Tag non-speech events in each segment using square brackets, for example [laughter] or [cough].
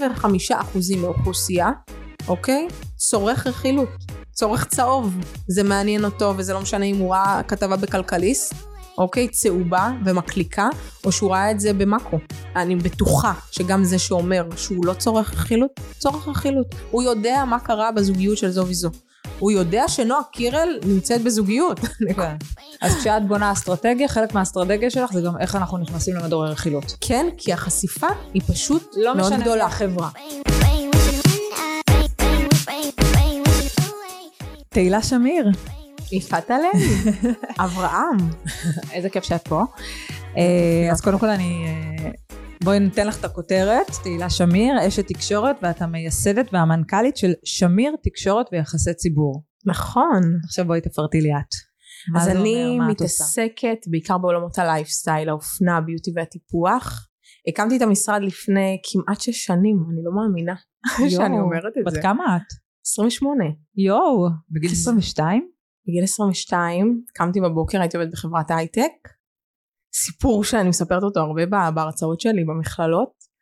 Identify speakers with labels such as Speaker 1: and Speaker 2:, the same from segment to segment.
Speaker 1: 55% מהאוכלוסייה, אוקיי? צורך רכילות, צורך צהוב. זה מעניין אותו וזה לא משנה אם הוא ראה כתבה בכלכליסט, אוקיי? צהובה ומקליקה, או שהוא ראה את זה במאקו. אני בטוחה שגם זה שאומר שהוא לא צורך רכילות, צורך רכילות. הוא יודע מה קרה בזוגיות של זו וזו. הוא יודע שנועה קירל נמצאת בזוגיות.
Speaker 2: כן. אז כשאת בונה אסטרטגיה, חלק מהאסטרטגיה שלך זה גם איך אנחנו נכנסים למדורי רכילות.
Speaker 1: כן, כי החשיפה היא פשוט
Speaker 2: לא
Speaker 1: מאוד
Speaker 2: משנה
Speaker 1: גדולה.
Speaker 2: החברה. תהילה שמיר,
Speaker 1: יפעת הלוי, [laughs] אברהם.
Speaker 2: איזה כיף שאת פה. אה, אז קודם כל אני... בואי ניתן לך את הכותרת, תהילה שמיר, אשת תקשורת, ואת המייסדת והמנכ"לית של שמיר תקשורת ויחסי ציבור.
Speaker 1: נכון.
Speaker 2: עכשיו בואי תפרטי לי את.
Speaker 1: אז אני
Speaker 2: אומר?
Speaker 1: מתעסקת בעיקר בעולמות הלייפסטייל, האופנה, הביוטי והטיפוח. הקמתי את המשרד לפני כמעט שש שנים, אני לא מאמינה [laughs] שאני אומרת את
Speaker 2: בת
Speaker 1: זה.
Speaker 2: כמה את?
Speaker 1: 28.
Speaker 2: יואו, בגיל 22?
Speaker 1: בגיל 22 קמתי בבוקר, הייתי עובדת בחברת הייטק. סיפור שאני מספרת אותו הרבה בה- בהרצאות שלי במכללות.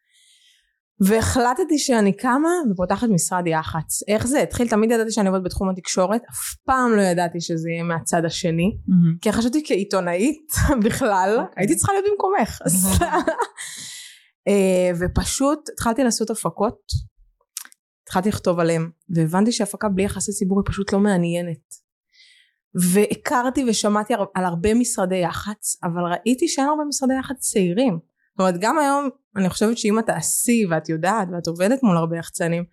Speaker 1: והחלטתי שאני קמה ופותחת משרד יח"צ. איך זה התחיל? תמיד ידעתי שאני עובדת בתחום התקשורת, אף פעם לא ידעתי שזה יהיה מהצד השני. כי חשבתי כעיתונאית [laughs] בכלל,
Speaker 2: אוקיי.
Speaker 1: הייתי צריכה להיות במקומך. [laughs] אה, ופשוט התחלתי לעשות הפקות, התחלתי לכתוב עליהם, והבנתי שהפקה בלי יחסי ציבור היא פשוט לא מעניינת. והכרתי ושמעתי על- הרבה משרדי יח"צ, אבל ראיתי שאין הרבה משרדי יח"צ צעירים. זאת אומרת, גם היום אני חושבת שאם את תעשי ואת יודעת ואת עובדת מול הרבה יחצנים,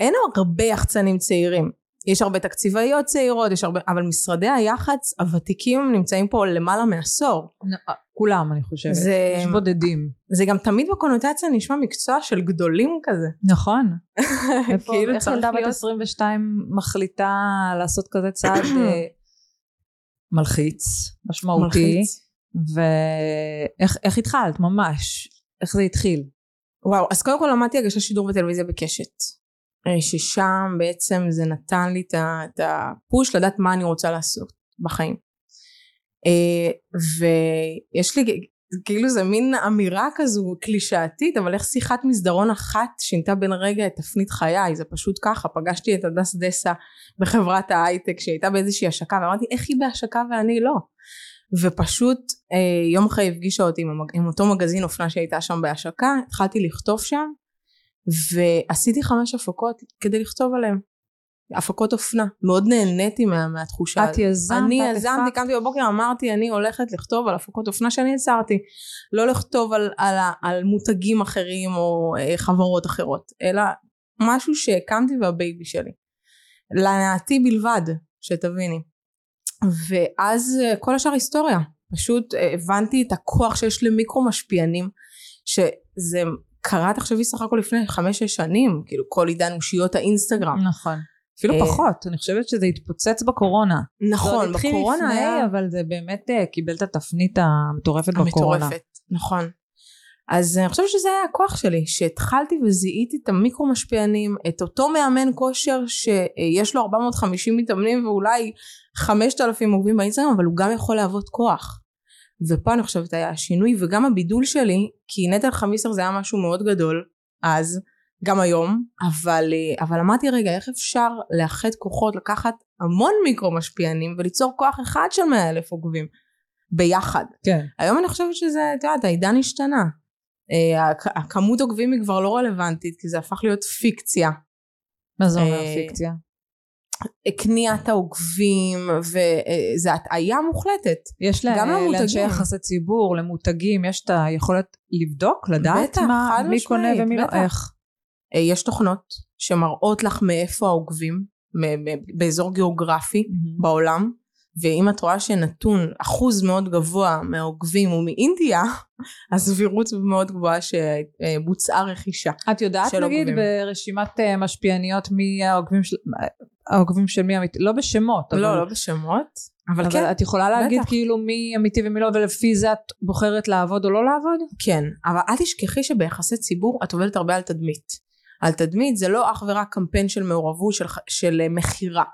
Speaker 1: אין הרבה יחצנים צעירים. יש הרבה תקציבאיות צעירות, יש הרבה, אבל משרדי היח"צ הוותיקים נמצאים פה למעלה מעשור.
Speaker 2: נ- כולם אני חושבת.
Speaker 1: זה-
Speaker 2: יש בודדים.
Speaker 1: זה גם תמיד בקונוטציה נשמע מקצוע של גדולים כזה.
Speaker 2: נכון. [laughs]
Speaker 1: איפה-
Speaker 2: כאילו
Speaker 1: איך
Speaker 2: ילדה בת
Speaker 1: להיות?
Speaker 2: 22 מחליטה לעשות כזה צעד [clears throat] אה, מלחיץ, משמעותי.
Speaker 1: מלחיץ.
Speaker 2: ואיך איך התחלת ממש? איך זה התחיל?
Speaker 1: וואו, אז קודם כל למדתי הגשת שידור וטלוויזיה בקשת. אה, ששם בעצם זה נתן לי את הפוש לדעת מה אני רוצה לעשות בחיים. אה, ויש לי כאילו זה מין אמירה כזו קלישאתית אבל איך שיחת מסדרון אחת שינתה בין רגע את תפנית חיי זה פשוט ככה פגשתי את הדס דסה בחברת ההייטק שהייתה באיזושהי השקה ואמרתי איך היא בהשקה ואני לא ופשוט אה, יום אחרי הפגישה אותי עם. עם אותו מגזין אופנה שהייתה שם בהשקה התחלתי לכתוב שם ועשיתי חמש הפקות כדי לכתוב עליהם הפקות אופנה. מאוד נהניתי מה, מהתחושה
Speaker 2: את יזמת,
Speaker 1: אני יזמתי. קמתי בבוקר אמרתי אני הולכת לכתוב על הפקות אופנה שאני יצרתי. לא לכתוב על, על, על מותגים אחרים או אה, חברות אחרות אלא משהו שהקמתי והבייבי שלי. להנאתי בלבד שתביני. ואז אה, כל השאר היסטוריה. פשוט אה, הבנתי את הכוח שיש למיקרו משפיענים שזה קרה תחשבי סך הכל לפני חמש שש שנים כאילו כל עידן אושיות האינסטגרם.
Speaker 2: נכון. אפילו
Speaker 1: אה,
Speaker 2: פחות, אני חושבת שזה התפוצץ בקורונה.
Speaker 1: נכון
Speaker 2: התחיל
Speaker 1: בקורונה היה
Speaker 2: אבל זה באמת אה, קיבל את התפנית המטורפת בקורונה.
Speaker 1: המטורפת נכון אז אני חושבת שזה היה הכוח שלי שהתחלתי וזיהיתי את המיקרו משפיענים את אותו מאמן כושר שיש לו 450 מתאמנים ואולי 5,000 עוקבים באינסטגרם אבל הוא גם יכול להוות כוח ופה אני חושבת היה השינוי וגם הבידול שלי כי נטל חמיסר זה היה משהו מאוד גדול אז גם היום אבל, אה, אבל אמרתי רגע איך אפשר לאחד כוחות לקחת המון מיקרו משפיענים וליצור כוח אחד של 100 אלף עוקבים ביחד
Speaker 2: כן.
Speaker 1: היום אני חושבת שזה, את יודעת, העידן השתנה. אה, הכ- הכמות עוקבים היא כבר לא רלוונטית, כי זה הפך להיות פיקציה.
Speaker 2: מה זה אומר
Speaker 1: אה,
Speaker 2: פיקציה?
Speaker 1: קניית העוקבים, וזה הטעיה מוחלטת.
Speaker 2: יש
Speaker 1: גם
Speaker 2: לה-
Speaker 1: למותגים.
Speaker 2: לאנשי יחסי ציבור, למותגים, יש את היכולת לבדוק, לדעת
Speaker 1: בטח,
Speaker 2: מה, מי קונה ומי לא. איך.
Speaker 1: אה, יש תוכנות שמראות לך מאיפה העוקבים, באזור גיאוגרפי בעולם, ואם את רואה שנתון אחוז מאוד גבוה מהעוקבים הוא מאינדיה, [laughs] הסבירות מאוד גבוהה שבוצעה רכישה.
Speaker 2: את יודעת נגיד
Speaker 1: עוקבים.
Speaker 2: ברשימת אה, משפיעניות מי העוקבים של... העוקבים של מי אמיתי, לא בשמות, אבל,
Speaker 1: לא, לא בשמות, אבל,
Speaker 2: אבל
Speaker 1: כן,
Speaker 2: את יכולה להגיד
Speaker 1: בטח.
Speaker 2: כאילו מי אמיתי ומי לא, ולפי זה את בוחרת לעבוד או לא לעבוד?
Speaker 1: כן, אבל אל תשכחי שביחסי ציבור את עובדת הרבה על תדמית. על תדמית זה לא אך ורק קמפיין של מעורבות של, של אה, מכירה,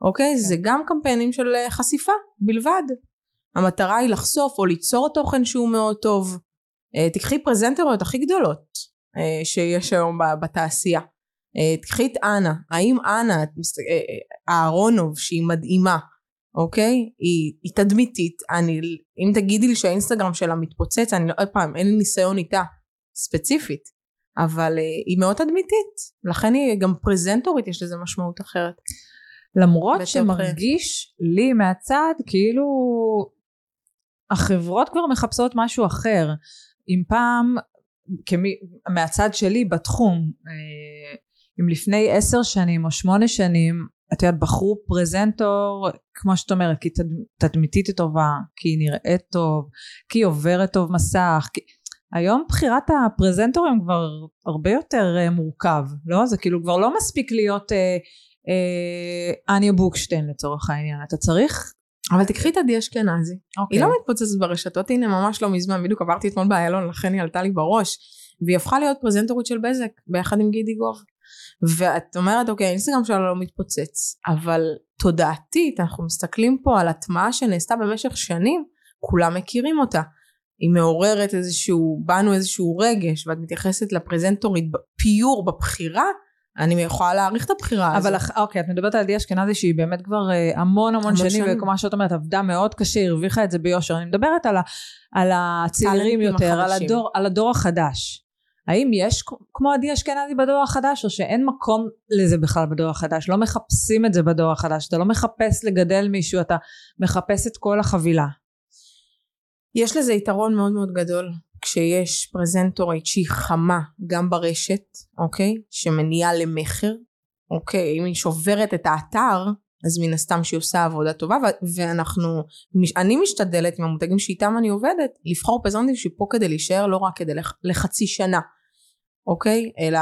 Speaker 1: אוקיי? זה גם קמפיינים של אה, חשיפה בלבד. המטרה היא לחשוף או ליצור תוכן שהוא מאוד טוב. אה, תקחי פרזנטריות הכי גדולות. שיש היום בתעשייה. תקחי את אנה, האם אנה, אה, אהרונוב שהיא מדהימה, אוקיי? היא, היא תדמיתית, אני, אם תגידי לי שהאינסטגרם שלה מתפוצץ, אני לא, עוד פעם, אין לי ניסיון איתה ספציפית, אבל היא מאוד תדמיתית, לכן היא גם פרזנטורית, יש לזה משמעות אחרת.
Speaker 2: למרות שמרגיש לי מהצד כאילו החברות כבר מחפשות משהו אחר. אם פעם, כמי, מהצד שלי בתחום, אה, אם לפני עשר שנים או שמונה שנים, את יודעת, בחרו פרזנטור, כמו שאת אומרת, כי תד, תדמיתית היא טובה, כי היא נראית טוב, כי היא עוברת טוב מסך, כי... היום בחירת הפרזנטורים כבר הרבה יותר uh, מורכב, לא? זה כאילו כבר לא מספיק להיות uh, uh, אניה בוקשטיין לצורך העניין, אתה צריך
Speaker 1: אבל תקחי את עדי אשכנזי. היא לא מתפוצצת ברשתות, הנה ממש לא מזמן, בדיוק עברתי אתמול באיילון, לכן היא עלתה לי בראש. והיא הפכה להיות פרזנטורית של בזק, ביחד עם גידי גוב. ואת אומרת, אוקיי, האינסטגרם שלה לא מתפוצץ, אבל תודעתית, אנחנו מסתכלים פה על הטמעה שנעשתה במשך שנים, כולם מכירים אותה. היא מעוררת איזשהו, בנו איזשהו רגש, ואת מתייחסת לפרזנטורית פיור בבחירה, אני יכולה להעריך את הבחירה
Speaker 2: הזאת. אבל אוקיי, את מדברת על עדי אשכנזי שהיא באמת כבר אה, המון המון שנים, שנים, וכמו שאת אומרת, עבדה מאוד קשה, הרוויחה את זה ביושר. אני מדברת על, ה, על הצעירים יותר, על הדור, על הדור החדש. האם יש כמו עדי אשכנזי בדור החדש, או שאין מקום לזה בכלל בדור החדש? לא מחפשים את זה בדור החדש. אתה לא מחפש לגדל מישהו, אתה מחפש את כל החבילה.
Speaker 1: יש לזה יתרון מאוד מאוד גדול. כשיש פרזנטורית שהיא חמה גם ברשת, אוקיי? שמניעה למכר, אוקיי? אם היא שוברת את האתר, אז מן הסתם שהיא עושה עבודה טובה, ואנחנו, אני משתדלת עם המותגים שאיתם אני עובדת, לבחור פרזנטים שהיא פה כדי להישאר, לא רק כדי לח, לחצי שנה, אוקיי? אלא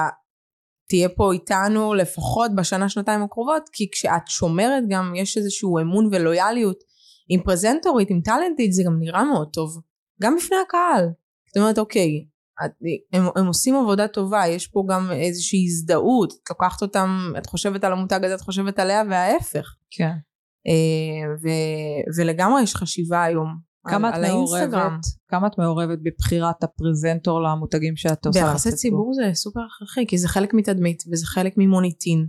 Speaker 1: תהיה פה איתנו לפחות בשנה שנתיים הקרובות, כי כשאת שומרת גם יש איזשהו אמון ולויאליות עם פרזנטורית, עם טאלנטית, זה גם נראה מאוד טוב. גם בפני הקהל, זאת אומרת אוקיי את, הם, הם עושים עבודה טובה יש פה גם איזושהי הזדהות את לוקחת אותם את חושבת על המותג הזה את חושבת עליה וההפך.
Speaker 2: כן.
Speaker 1: אה, ו, ולגמרי יש חשיבה היום
Speaker 2: כמה על, את על מעורבת כמה את מעורבת בבחירת הפרזנטור למותגים שאת עושה
Speaker 1: ביחסי ציבור זה סופר הכרחי כי זה חלק מתדמית וזה חלק ממוניטין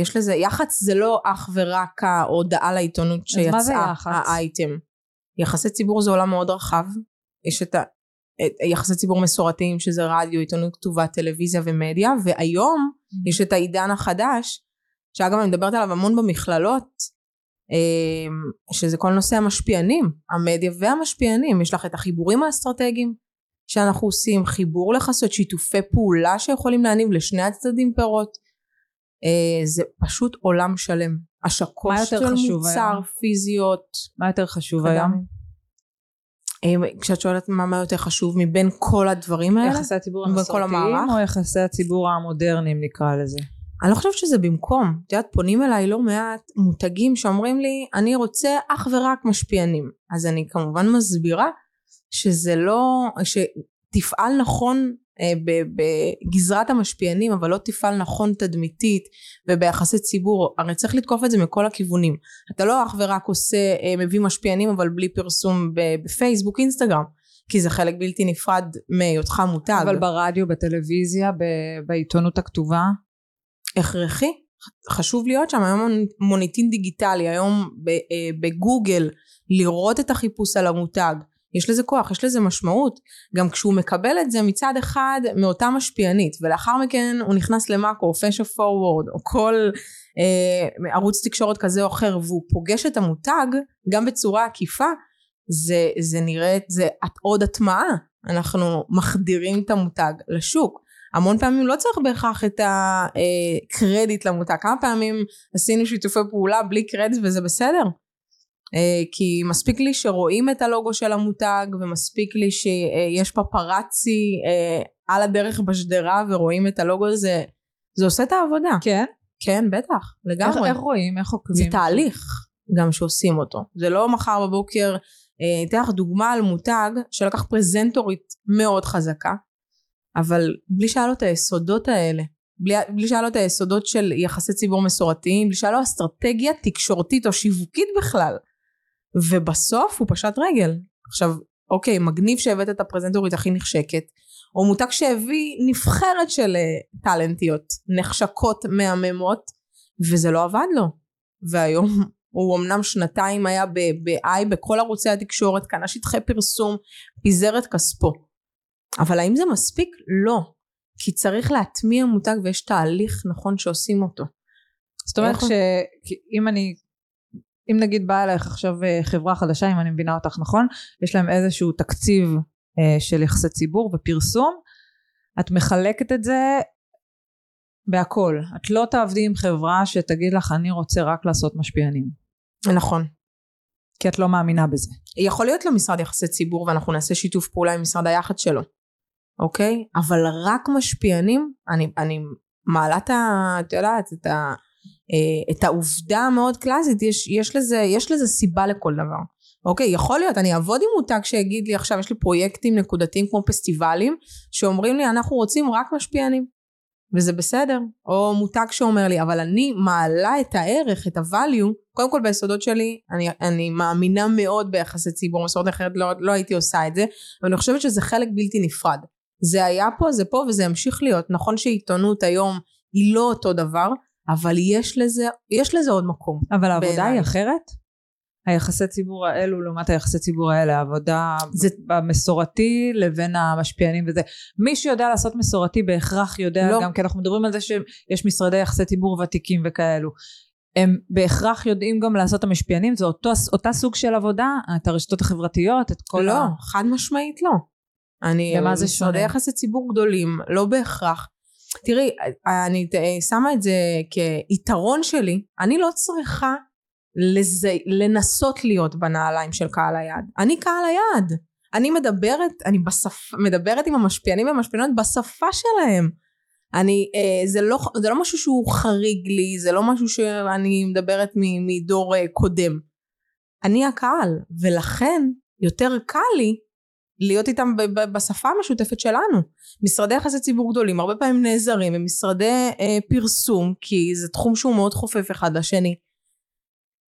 Speaker 1: יש לזה יח"צ זה לא אך ורק ההודעה לעיתונות שיצאה האייטם. יחסי ציבור זה עולם מאוד רחב. יש את היחסי ציבור מסורתיים שזה רדיו, עיתונות כתובה, טלוויזיה ומדיה והיום mm-hmm. יש את העידן החדש שאגב אני מדברת עליו המון במכללות אמ, שזה כל נושא המשפיענים, המדיה והמשפיענים, יש לך את החיבורים האסטרטגיים שאנחנו עושים, חיבור לחסות, שיתופי פעולה שיכולים להניב לשני הצדדים פירות, אה, זה פשוט עולם שלם, השקות של מוצר, היום? פיזיות.
Speaker 2: מה יותר חשוב היום?
Speaker 1: כשאת שואלת מה, מה יותר חשוב מבין כל הדברים האלה?
Speaker 2: יחסי הציבור המסורתיים או יחסי הציבור המודרניים נקרא לזה?
Speaker 1: אני לא חושבת שזה במקום. את יודעת, פונים אליי לא מעט מותגים שאומרים לי, אני רוצה אך ורק משפיענים. אז אני כמובן מסבירה שזה לא, שתפעל נכון אה, בגזרת המשפיענים אבל לא תפעל נכון תדמיתית וביחסי ציבור. הרי צריך לתקוף את זה מכל הכיוונים. אתה לא אך ורק עושה אה, מביא משפיענים אבל בלי פרסום בפייסבוק אינסטגרם כי זה חלק בלתי נפרד מהיותך מותג.
Speaker 2: אבל ברדיו בטלוויזיה בעיתונות הכתובה?
Speaker 1: הכרחי. חשוב להיות שם. היום מוניטין דיגיטלי. היום אה, בגוגל לראות את החיפוש על המותג יש לזה כוח, יש לזה משמעות. גם כשהוא מקבל את זה מצד אחד מאותה משפיענית, ולאחר מכן הוא נכנס למאקו, פשע פורוורד, או כל אה, ערוץ תקשורת כזה או אחר, והוא פוגש את המותג, גם בצורה עקיפה, זה, זה נראה, זה עוד הטמעה. אנחנו מחדירים את המותג לשוק. המון פעמים לא צריך בהכרח את הקרדיט אה, למותג. כמה פעמים עשינו שיתופי פעולה בלי קרדיט וזה בסדר? אה, כי מספיק לי שרואים את הלוגו של המותג ומספיק לי שיש פפרצי אה, על הדרך בשדרה ורואים את הלוגו הזה זה עושה את העבודה.
Speaker 2: כן?
Speaker 1: כן בטח לגמרי.
Speaker 2: איך, איך רואים? איך עוקבים?
Speaker 1: זה תהליך גם שעושים אותו. זה לא מחר בבוקר אה, אתן לך דוגמה על מותג שלקח פרזנטורית מאוד חזקה אבל בלי שהיה לו את היסודות האלה בלי, בלי שהיה לו את היסודות של יחסי ציבור מסורתיים בלי שהיה לו אסטרטגיה תקשורתית או שיווקית בכלל ובסוף הוא פשט רגל. עכשיו אוקיי מגניב שהבאת את הפרזנטורית הכי נחשקת או מותג שהביא נבחרת של אה, טאלנטיות נחשקות מהממות וזה לא עבד לו. והיום [laughs] הוא אמנם שנתיים היה ב-i בכל ערוצי התקשורת קנה שטחי פרסום פיזר את כספו. אבל האם זה מספיק? לא. כי צריך להטמיע מותג ויש תהליך נכון שעושים אותו.
Speaker 2: זאת אומרת שאם אני אם נגיד באה אליך עכשיו אה, חברה חדשה אם אני מבינה אותך נכון יש להם איזשהו תקציב אה, של יחסי ציבור ופרסום את מחלקת את זה בהכל. את לא תעבדי עם חברה שתגיד לך אני רוצה רק לעשות משפיענים.
Speaker 1: נכון.
Speaker 2: כי את לא מאמינה בזה.
Speaker 1: יכול להיות לו משרד יחסי ציבור ואנחנו נעשה שיתוף פעולה עם משרד היח"צ שלו אוקיי? אבל רק משפיענים אני, אני מעלה את ה... את יודעת את ה... אה, את העובדה המאוד קלאסית יש, יש, לזה, יש לזה סיבה לכל דבר. אוקיי יכול להיות אני אעבוד עם מותג שיגיד לי עכשיו יש לי פרויקטים נקודתיים כמו פסטיבלים שאומרים לי אנחנו רוצים רק משפיענים. וזה בסדר. או מותג שאומר לי אבל אני מעלה את הערך את הvalue קודם כל ביסודות שלי אני, אני מאמינה מאוד ביחסי ציבור מסורת אחרת לא, לא הייתי עושה את זה ואני חושבת שזה חלק בלתי נפרד. זה היה פה זה פה וזה ימשיך להיות. נכון שעיתונות היום היא לא אותו דבר אבל יש לזה, יש לזה עוד מקום.
Speaker 2: אבל העבודה בעיני. היא אחרת? היחסי ציבור האלו לעומת היחסי ציבור האלה, העבודה זה במסורתי לבין המשפיענים וזה. מי שיודע לעשות מסורתי בהכרח יודע לא. גם, כי אנחנו מדברים על זה שיש משרדי יחסי ציבור ותיקים וכאלו. הם בהכרח יודעים גם לעשות את המשפיענים, זה אותו, אותה סוג של עבודה, את הרשתות החברתיות, את כל
Speaker 1: לא, ה... לא, חד משמעית לא. אני, ומה זה שונה? משרדי יחסי ציבור גדולים, לא בהכרח. תראי, אני שמה את זה כיתרון שלי, אני לא צריכה לזה, לנסות להיות בנעליים של קהל היעד. אני קהל היעד. אני מדברת, אני בשפ, מדברת עם המשפיענים והמשפיענות בשפה שלהם. אני, אה, זה, לא, זה לא משהו שהוא חריג לי, זה לא משהו שאני מדברת מדור אה, קודם. אני הקהל, ולכן יותר קל לי להיות איתם בשפה המשותפת שלנו. משרדי יחסי ציבור גדולים הרבה פעמים נעזרים במשרדי אה, פרסום כי זה תחום שהוא מאוד חופף אחד לשני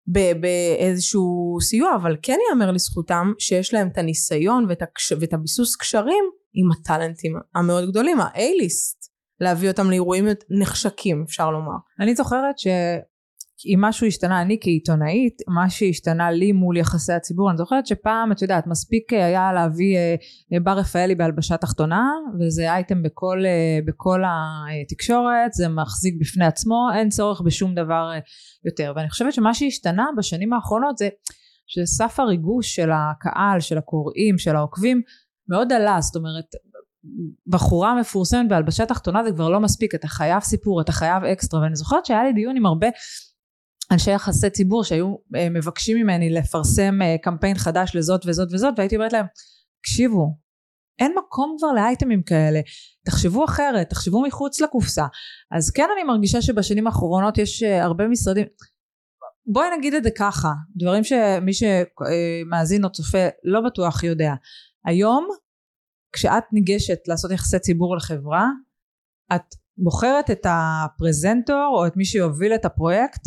Speaker 1: באיזשהו סיוע אבל כן ייאמר לזכותם שיש להם את הניסיון ואת, הקש... ואת הביסוס קשרים עם הטאלנטים המאוד גדולים ה-A-ליסט להביא אותם לאירועים נחשקים אפשר לומר.
Speaker 2: אני זוכרת ש... אם משהו השתנה, אני כעיתונאית, מה שהשתנה לי מול יחסי הציבור, אני זוכרת שפעם, את יודעת, מספיק אה, היה להביא אה, אה, בר רפאלי בהלבשה תחתונה, וזה אייטם בכל, בכל התקשורת, זה מחזיק בפני עצמו, אין צורך בשום דבר יותר. ואני חושבת שמה שהשתנה בשנים האחרונות זה שסף הריגוש של הקהל, של הקוראים, של העוקבים, מאוד עלה, זאת אומרת, בחורה מפורסמת בהלבשה תחתונה זה כבר לא מספיק, אתה חייב סיפור, אתה חייב אקסטרה, ואני זוכרת שהיה לי דיון עם הרבה אנשי יחסי ציבור שהיו אה, מבקשים ממני לפרסם אה, קמפיין חדש לזאת וזאת וזאת והייתי אומרת להם תקשיבו אין מקום כבר לאייטמים כאלה. תחשבו אחרת תחשבו מחוץ לקופסה. אז כן אני מרגישה שבשנים האחרונות יש אה, הרבה משרדים בואי נגיד את זה ככה דברים שמי שמאזין או צופה לא בטוח יודע. היום כשאת ניגשת לעשות יחסי ציבור לחברה את בוחרת את הפרזנטור או את מי שיוביל את הפרויקט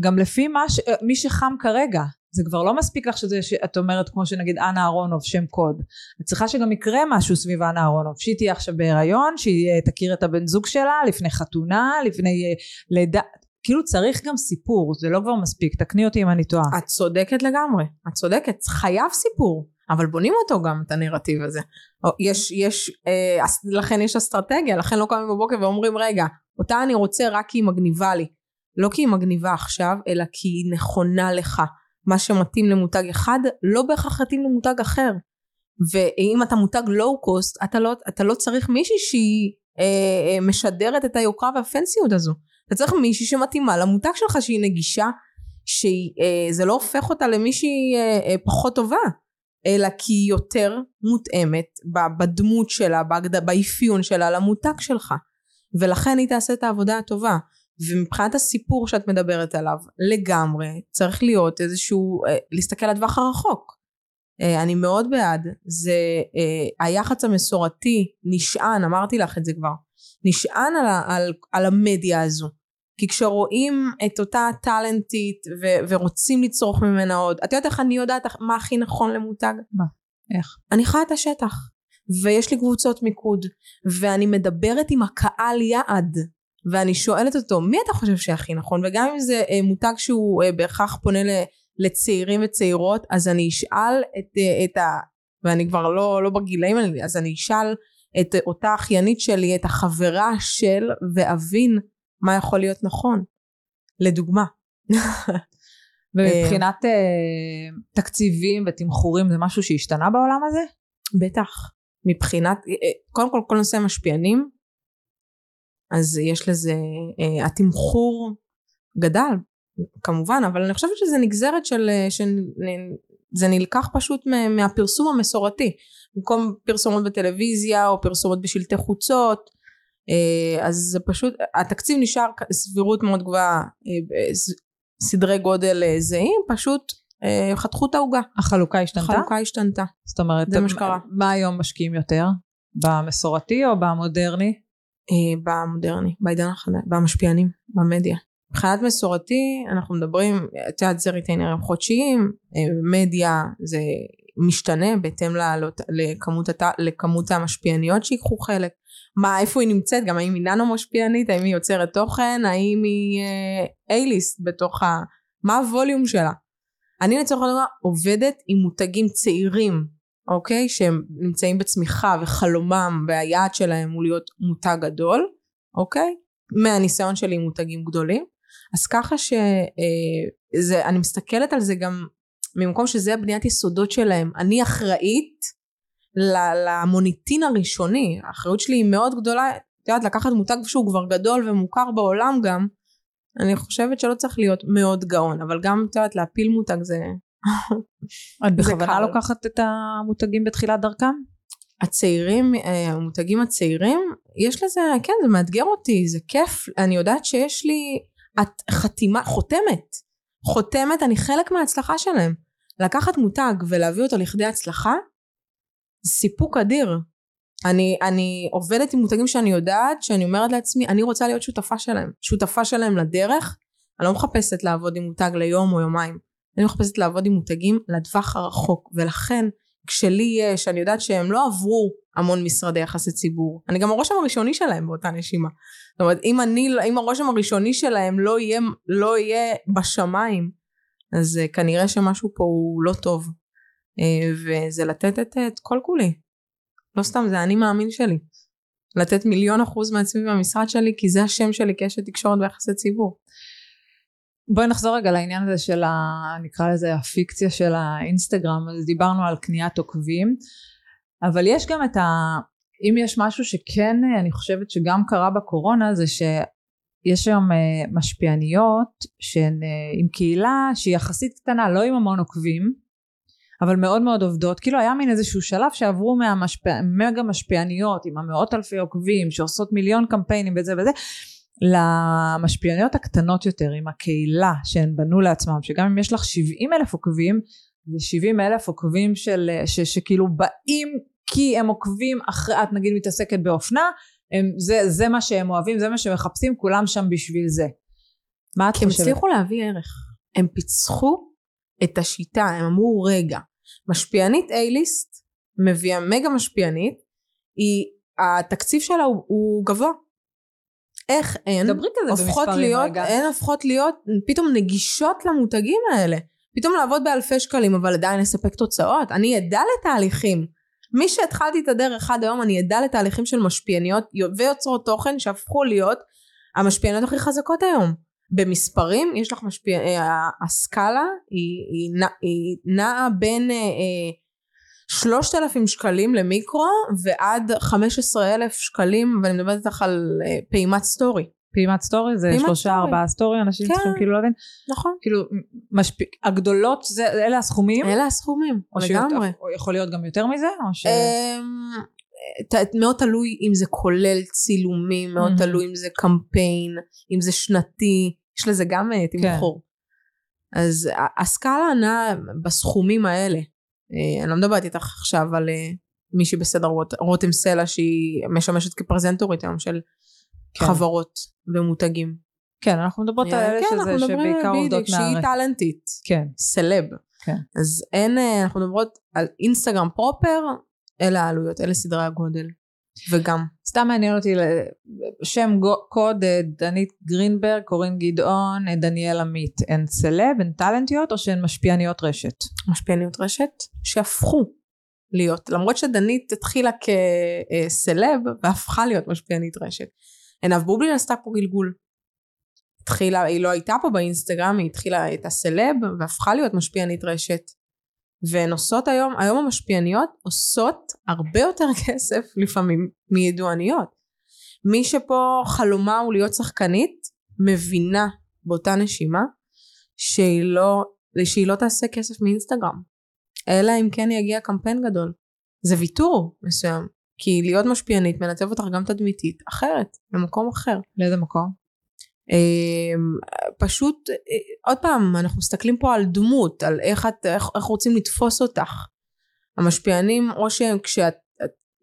Speaker 2: גם לפי מה ש... מי שחם כרגע זה כבר לא מספיק לך שזה שאת אומרת כמו שנגיד אנה אהרונוב שם קוד. את צריכה שגם יקרה משהו סביב אנה אהרונוב שהיא תהיה עכשיו בהיריון שהיא אה, תכיר את הבן זוג שלה לפני חתונה לפני אה, לידה כאילו צריך גם סיפור זה לא כבר מספיק תקני אותי אם אני טועה.
Speaker 1: את צודקת לגמרי את צודקת חייב סיפור אבל בונים אותו גם את הנרטיב הזה. יש יש אה, לכן יש אסטרטגיה לכן לא קמים בבוקר ואומרים רגע אותה אני רוצה רק כי היא מגניבה לי לא כי היא מגניבה עכשיו אלא כי היא נכונה לך. מה שמתאים למותג אחד לא בהכרח מתאים למותג אחר. ואם אתה מותג לואו קוסט אתה לא, אתה לא צריך מישהי שהיא אה, אה, משדרת את היוקרה והפנסיות הזו. אתה צריך מישהי שמתאימה למותג שלך שהיא נגישה שזה אה, לא הופך אותה למישהי אה, אה, פחות טובה אלא כי היא יותר מותאמת בדמות שלה באפיון שלה למותג שלך. ולכן היא תעשה את העבודה הטובה ומבחינת הסיפור שאת מדברת עליו לגמרי צריך להיות איזשהו אה, להסתכל לטווח הרחוק אה, אני מאוד בעד זה אה, היח"צ המסורתי נשען אמרתי לך את זה כבר נשען על, על, על המדיה הזו כי כשרואים את אותה טאלנטית ו- ורוצים לצרוך ממנה עוד את יודעת איך אני יודעת מה הכי נכון למותג?
Speaker 2: מה? איך?
Speaker 1: אני חיה את השטח ויש לי קבוצות מיקוד, ואני מדברת עם הקהל יעד, ואני שואלת אותו, מי אתה חושב שהכי נכון? וגם אם זה אה, מותג שהוא אה, בהכרח פונה לצעירים וצעירות, אז אני אשאל את, אה, את ה... ואני כבר לא, לא בגילאים אז אני אשאל את אותה אחיינית שלי, את החברה של, ואבין מה יכול להיות נכון. לדוגמה. [laughs]
Speaker 2: ומבחינת תקציבים ותמחורים זה משהו שהשתנה בעולם הזה?
Speaker 1: בטח. מבחינת, קודם כל כל נושא המשפיענים, אז יש לזה, uh, התמחור גדל כמובן, אבל אני חושבת שזה נגזרת של, שזה נלקח פשוט מהפרסום המסורתי. במקום פרסומות בטלוויזיה או פרסומות בשלטי חוצות, אז זה פשוט, התקציב נשאר סבירות מאוד גבוהה, סדרי גודל אה, זהים, פשוט אה, חתכו את העוגה.
Speaker 2: החלוקה השתנתה?
Speaker 1: החלוקה השתנתה.
Speaker 2: זאת אומרת,
Speaker 1: זה מה שקרה.
Speaker 2: מה היום משקיעים יותר? במסורתי או במודרני?
Speaker 1: אה, במודרני, בעידן החדש, במשפיענים, במדיה. מבחינת מסורתי אנחנו מדברים, את יודעת זה ריטיינרים חודשיים, מדיה זה משתנה בהתאם לכמות, לכמות המשפיעניות שיקחו חלק. מה, איפה היא נמצאת, גם האם היא ננו משפיענית, האם היא יוצרת תוכן, האם היא אייליסט אה, בתוך ה... מה הווליום שלה. אני לצורך הדבר עובדת עם מותגים צעירים, אוקיי? שהם נמצאים בצמיחה וחלומם והיעד שלהם הוא להיות מותג גדול, אוקיי? מהניסיון שלי עם מותגים גדולים. אז ככה שאני אה, מסתכלת על זה גם ממקום שזה הבניית יסודות שלהם. אני אחראית למוניטין הראשוני האחריות שלי היא מאוד גדולה את יודעת לקחת מותג שהוא כבר גדול ומוכר בעולם גם אני חושבת שלא צריך להיות מאוד גאון אבל גם את יודעת להפיל מותג זה
Speaker 2: את [laughs] בכוונה לוקחת את המותגים בתחילת דרכם?
Speaker 1: הצעירים אה, המותגים הצעירים יש לזה כן זה מאתגר אותי זה כיף. אני יודעת שיש לי את חתימה חותמת. חותמת אני חלק מההצלחה שלהם. לקחת מותג ולהביא אותו לכדי הצלחה סיפוק אדיר. אני, אני עובדת עם מותגים שאני יודעת שאני אומרת לעצמי אני רוצה להיות שותפה שלהם. שותפה שלהם לדרך. אני לא מחפשת לעבוד עם מותג ליום או יומיים אני מחפשת לעבוד עם מותגים לטווח הרחוק ולכן כשלי יש אני יודעת שהם לא עברו המון משרדי יחסי ציבור אני גם הרושם הראשוני שלהם באותה נשימה זאת אומרת אם אני אם הרושם הראשוני שלהם לא יהיה לא יהיה בשמיים אז uh, כנראה שמשהו פה הוא לא טוב אה, וזה לתת את, את כל כולי. לא סתם, זה אני מאמין שלי. לתת מיליון אחוז מעצמי במשרד שלי, כי זה השם שלי כאשת תקשורת ויחסי ציבור.
Speaker 2: בואי נחזור רגע לעניין הזה של ה... נקרא לזה הפיקציה של האינסטגרם, אז דיברנו על קניית עוקבים, אבל יש גם את ה... אם יש משהו שכן אני חושבת שגם קרה בקורונה זה שיש היום אה, משפיעניות שהן אה, עם קהילה שהיא יחסית קטנה, לא עם המון עוקבים, אבל מאוד מאוד עובדות. כאילו היה מין איזשהו שלב שעברו מהמגה משפיעניות עם המאות אלפי עוקבים שעושות מיליון קמפיינים וזה וזה למשפיעניות הקטנות יותר עם הקהילה שהן בנו לעצמם שגם אם יש לך 70 אלף עוקבים זה 70 אלף עוקבים של, ש, שכאילו באים כי הם עוקבים אחרי את נגיד מתעסקת באופנה הם, זה, זה מה שהם אוהבים זה מה שהם מחפשים כולם שם בשביל זה. מה את חושבת?
Speaker 1: הם הצליחו להביא ערך. הם פיצחו את השיטה הם אמרו רגע משפיענית A-ליסט מביאה מגה משפיענית היא התקציב שלה הוא, הוא גבוה איך הן הופכות להיות. הן הופכות להיות פתאום נגישות למותגים האלה. פתאום לעבוד באלפי שקלים אבל עדיין לספק תוצאות. אני אדע לתהליכים. משהתחלתי את הדרך עד היום אני עדה לתהליכים של משפיעניות ויוצרות תוכן שהפכו להיות המשפיעניות הכי חזקות היום. במספרים יש לך משפיע... אה, הסקאלה היא, היא, היא נעה בין אה, אה, שלושת אלפים שקלים למיקרו ועד חמש עשרה אלף שקלים ואני מדברת איתך על פעימת story.
Speaker 2: פעימת story זה שלושה ארבעה story אנשים כן. צריכים כאילו להבין
Speaker 1: נכון כאילו
Speaker 2: משפ... הגדולות זה אלה הסכומים
Speaker 1: אלה הסכומים
Speaker 2: או לגמרי שיותר, או יכול להיות גם יותר מזה או ש... אמ,
Speaker 1: מאוד תלוי אם זה כולל צילומים, מאוד mm-hmm. תלוי אם זה קמפיין, אם זה שנתי, יש לזה גם אה, תמחור. כן. אז הסקאלה נעה בסכומים האלה. אה, אני לא מדברת איתך עכשיו על אה, מישהי בסדר רוט, רותם סלע שהיא משמשת כפרזנטורית היום של כן. חברות ומותגים.
Speaker 2: כן, אנחנו מדברות על אלה כן, שזה שבעיקר עובדות
Speaker 1: מהארץ. שהיא טאלנטית.
Speaker 2: כן.
Speaker 1: סלב.
Speaker 2: כן.
Speaker 1: אז אין, אנחנו מדברות על אינסטגרם פרופר, אלה העלויות, אלה סדרי הגודל. וגם.
Speaker 2: סתם מעניין אותי, שם קוד אה, דנית גרינברג, קורין גדעון, אה, דניאל עמית, הן סלב, הן טאלנטיות או שהן משפיעניות רשת?
Speaker 1: משפיעניות רשת שהפכו להיות, למרות שדנית התחילה כסלב והפכה להיות משפיענית רשת. עינב בובלין עשתה פה גלגול. התחילה, היא לא הייתה פה באינסטגרם, היא התחילה את הסלב והפכה להיות משפיענית רשת. והן עושות היום, היום המשפיעניות עושות הרבה יותר כסף לפעמים מידועניות. מי שפה חלומה הוא להיות שחקנית, מבינה באותה נשימה שהיא לא, שהיא לא תעשה כסף מאינסטגרם. אלא אם כן יגיע קמפיין גדול. זה ויתור מסוים. כי להיות משפיענית מנתב אותך גם תדמיתית אחרת, במקום אחר.
Speaker 2: לאיזה מקום?
Speaker 1: אמ, פשוט, אה, עוד פעם, אנחנו מסתכלים פה על דמות, על איך, את, איך, איך רוצים לתפוס אותך. המשפיענים, או שהם כשאת,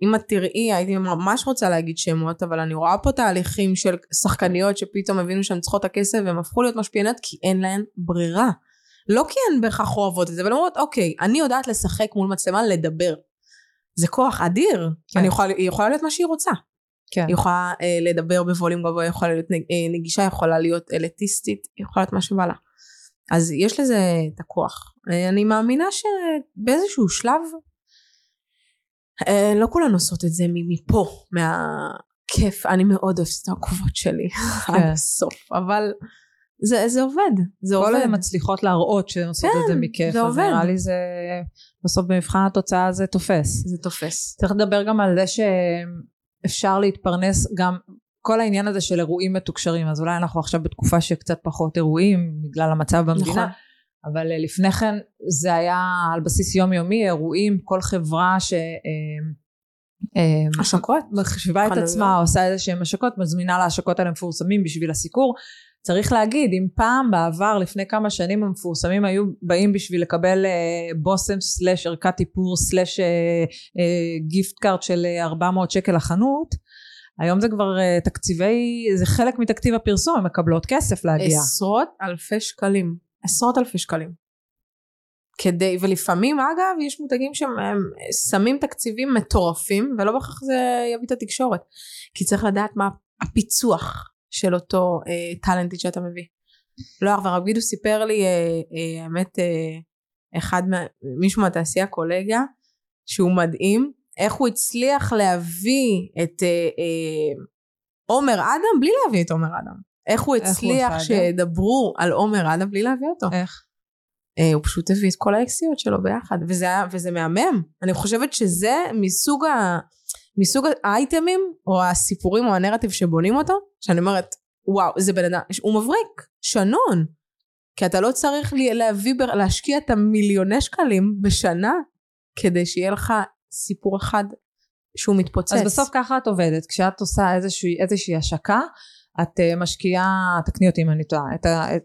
Speaker 1: אם את תראי, הייתי ממש רוצה להגיד שמות, אבל אני רואה פה תהליכים של שחקניות שפתאום הבינו שהן צריכות את הכסף והן הפכו להיות משפיעניות כי אין להן ברירה. לא כי הן בהכרח אוהבות את זה, אבל אומרות, אוקיי, אני יודעת לשחק מול מצלמה, לדבר. זה כוח אדיר. כן. אני יכולה, היא יכולה להיות מה שהיא רוצה. כן. היא יכולה אה, לדבר בווליום גבוה, היא יכולה להיות אה, נגישה, יכולה להיות אליטיסטית, היא יכולה להיות מה שבא לה. אז יש לזה את הכוח. אני מאמינה שבאיזשהו שלב, אה, לא כולן עושות את זה מפה, מהכיף, אני מאוד אוהבת את העקובות שלי, [laughs] כן. עד הסוף, אבל זה, זה עובד, זה
Speaker 2: עובד.
Speaker 1: כל
Speaker 2: הן מצליחות להראות שהן עושות כן, את זה מכיף, זה עובד. נראה לי זה, בסוף במבחן התוצאה זה תופס.
Speaker 1: זה תופס.
Speaker 2: צריך לדבר גם על זה ש... אפשר להתפרנס גם כל העניין הזה של אירועים מתוקשרים אז אולי אנחנו עכשיו בתקופה שקצת פחות אירועים בגלל המצב במדינה נכון. אבל אה, לפני כן זה היה על בסיס יומיומי אירועים כל חברה ש... אה,
Speaker 1: אה, השקות?
Speaker 2: מחשיבה את עצמה עושה איזה שהם השקות מזמינה להשקות האלה מפורסמים בשביל הסיקור צריך להגיד אם פעם בעבר לפני כמה שנים המפורסמים היו באים בשביל לקבל בושם סלאש ערכת איפור סלאש גיפט קארט של 400 שקל לחנות היום זה כבר uh, תקציבי זה חלק מתקציב הפרסום הם מקבלות כסף להגיע.
Speaker 1: עשרות אלפי שקלים. עשרות אלפי שקלים. כדי ולפעמים אגב יש מותגים שהם שמים תקציבים מטורפים ולא בהכרח זה יביא את התקשורת. כי צריך לדעת מה הפיצוח של אותו אה, טאלנטית שאתה מביא. לא הרב גידו סיפר לי אה, אה, האמת אה, אחד מה, מישהו מהתעשייה קולגה שהוא מדהים איך הוא הצליח להביא את אה, אה, עומר אדם בלי להביא את עומר אדם. איך הוא הצליח איך הוא שידברו על עומר אדם בלי להביא אותו.
Speaker 2: איך?
Speaker 1: אה, הוא פשוט הביא את כל האקסיות שלו ביחד וזה, וזה מהמם. אני חושבת שזה מסוג ה... מסוג האייטמים או הסיפורים או הנרטיב שבונים אותו שאני אומרת וואו זה בן אדם הוא מבריק שנון כי אתה לא צריך להביא להשקיע את המיליוני שקלים בשנה כדי שיהיה לך סיפור אחד שהוא מתפוצץ.
Speaker 2: אז בסוף ככה את עובדת כשאת עושה איזושהי, איזושהי השקה את uh, משקיעה תקני אותי אם אני טועה את, את,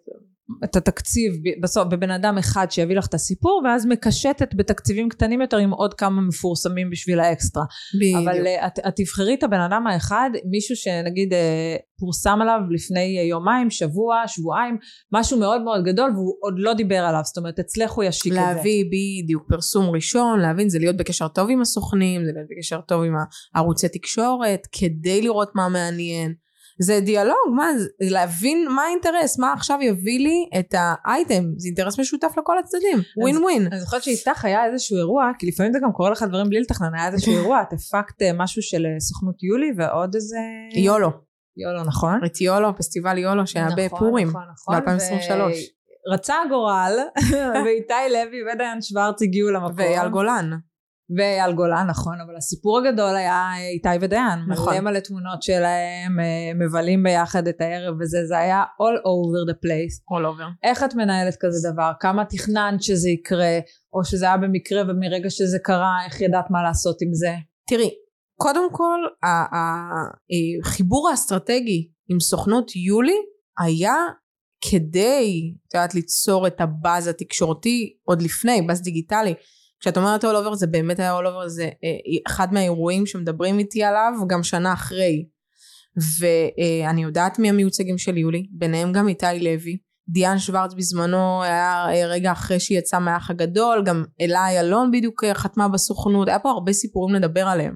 Speaker 2: את התקציב בסוף בבן אדם אחד שיביא לך את הסיפור ואז מקשטת בתקציבים קטנים יותר עם עוד כמה מפורסמים בשביל האקסטרה. בדיוק. אבל אה, את, את תבחרי את הבן אדם האחד מישהו שנגיד אה, פורסם עליו לפני יומיים שבוע שבועיים משהו מאוד מאוד גדול והוא עוד לא דיבר עליו זאת אומרת אצלך הוא ישיק את זה.
Speaker 1: להביא בדיוק פרסום ראשון להבין זה להיות בקשר טוב עם הסוכנים זה להיות בקשר טוב עם הערוצי תקשורת כדי לראות מה מעניין. זה דיאלוג, מה, להבין מה האינטרס, מה עכשיו יביא לי את האייטם, זה אינטרס משותף לכל הצדדים, ווין ווין.
Speaker 2: אני זוכרת שאיתך היה איזשהו אירוע, כי לפעמים זה גם קורה לך דברים בלי לתכנן, היה איזשהו אירוע, את הפקת אה, משהו של אה, סוכנות יולי ועוד איזה...
Speaker 1: יולו.
Speaker 2: יולו, נכון?
Speaker 1: את יולו, פסטיבל יולו שהיה נכון, בפורים, נכון, נכון, ב-2023.
Speaker 2: רצה הגורל, [laughs] ואיתי לוי ודיין שוורץ הגיעו למקום.
Speaker 1: ואייל גולן.
Speaker 2: ואייל גולן נכון אבל הסיפור הגדול היה איתי ודיין. נכון. מלא מלא תמונות שלהם אה, מבלים ביחד את הערב וזה זה היה all over the place.
Speaker 1: All over.
Speaker 2: איך את מנהלת כזה דבר? כמה תכננת שזה יקרה? או שזה היה במקרה ומרגע שזה קרה איך ידעת מה לעשות עם זה?
Speaker 1: תראי קודם כל החיבור האסטרטגי עם סוכנות יולי היה כדי את יודעת ליצור את הבאז התקשורתי עוד לפני באז דיגיטלי כשאת אומרת all over זה באמת היה all over זה אה, אחד מהאירועים שמדברים איתי עליו גם שנה אחרי ואני יודעת מי המיוצגים של יולי ביניהם גם איתי לוי דיאן שוורץ בזמנו היה אה, רגע אחרי שהיא יצאה מהאח הגדול, גם אלה אלון בדיוק אה, חתמה בסוכנות, היה פה הרבה סיפורים לדבר עליהם.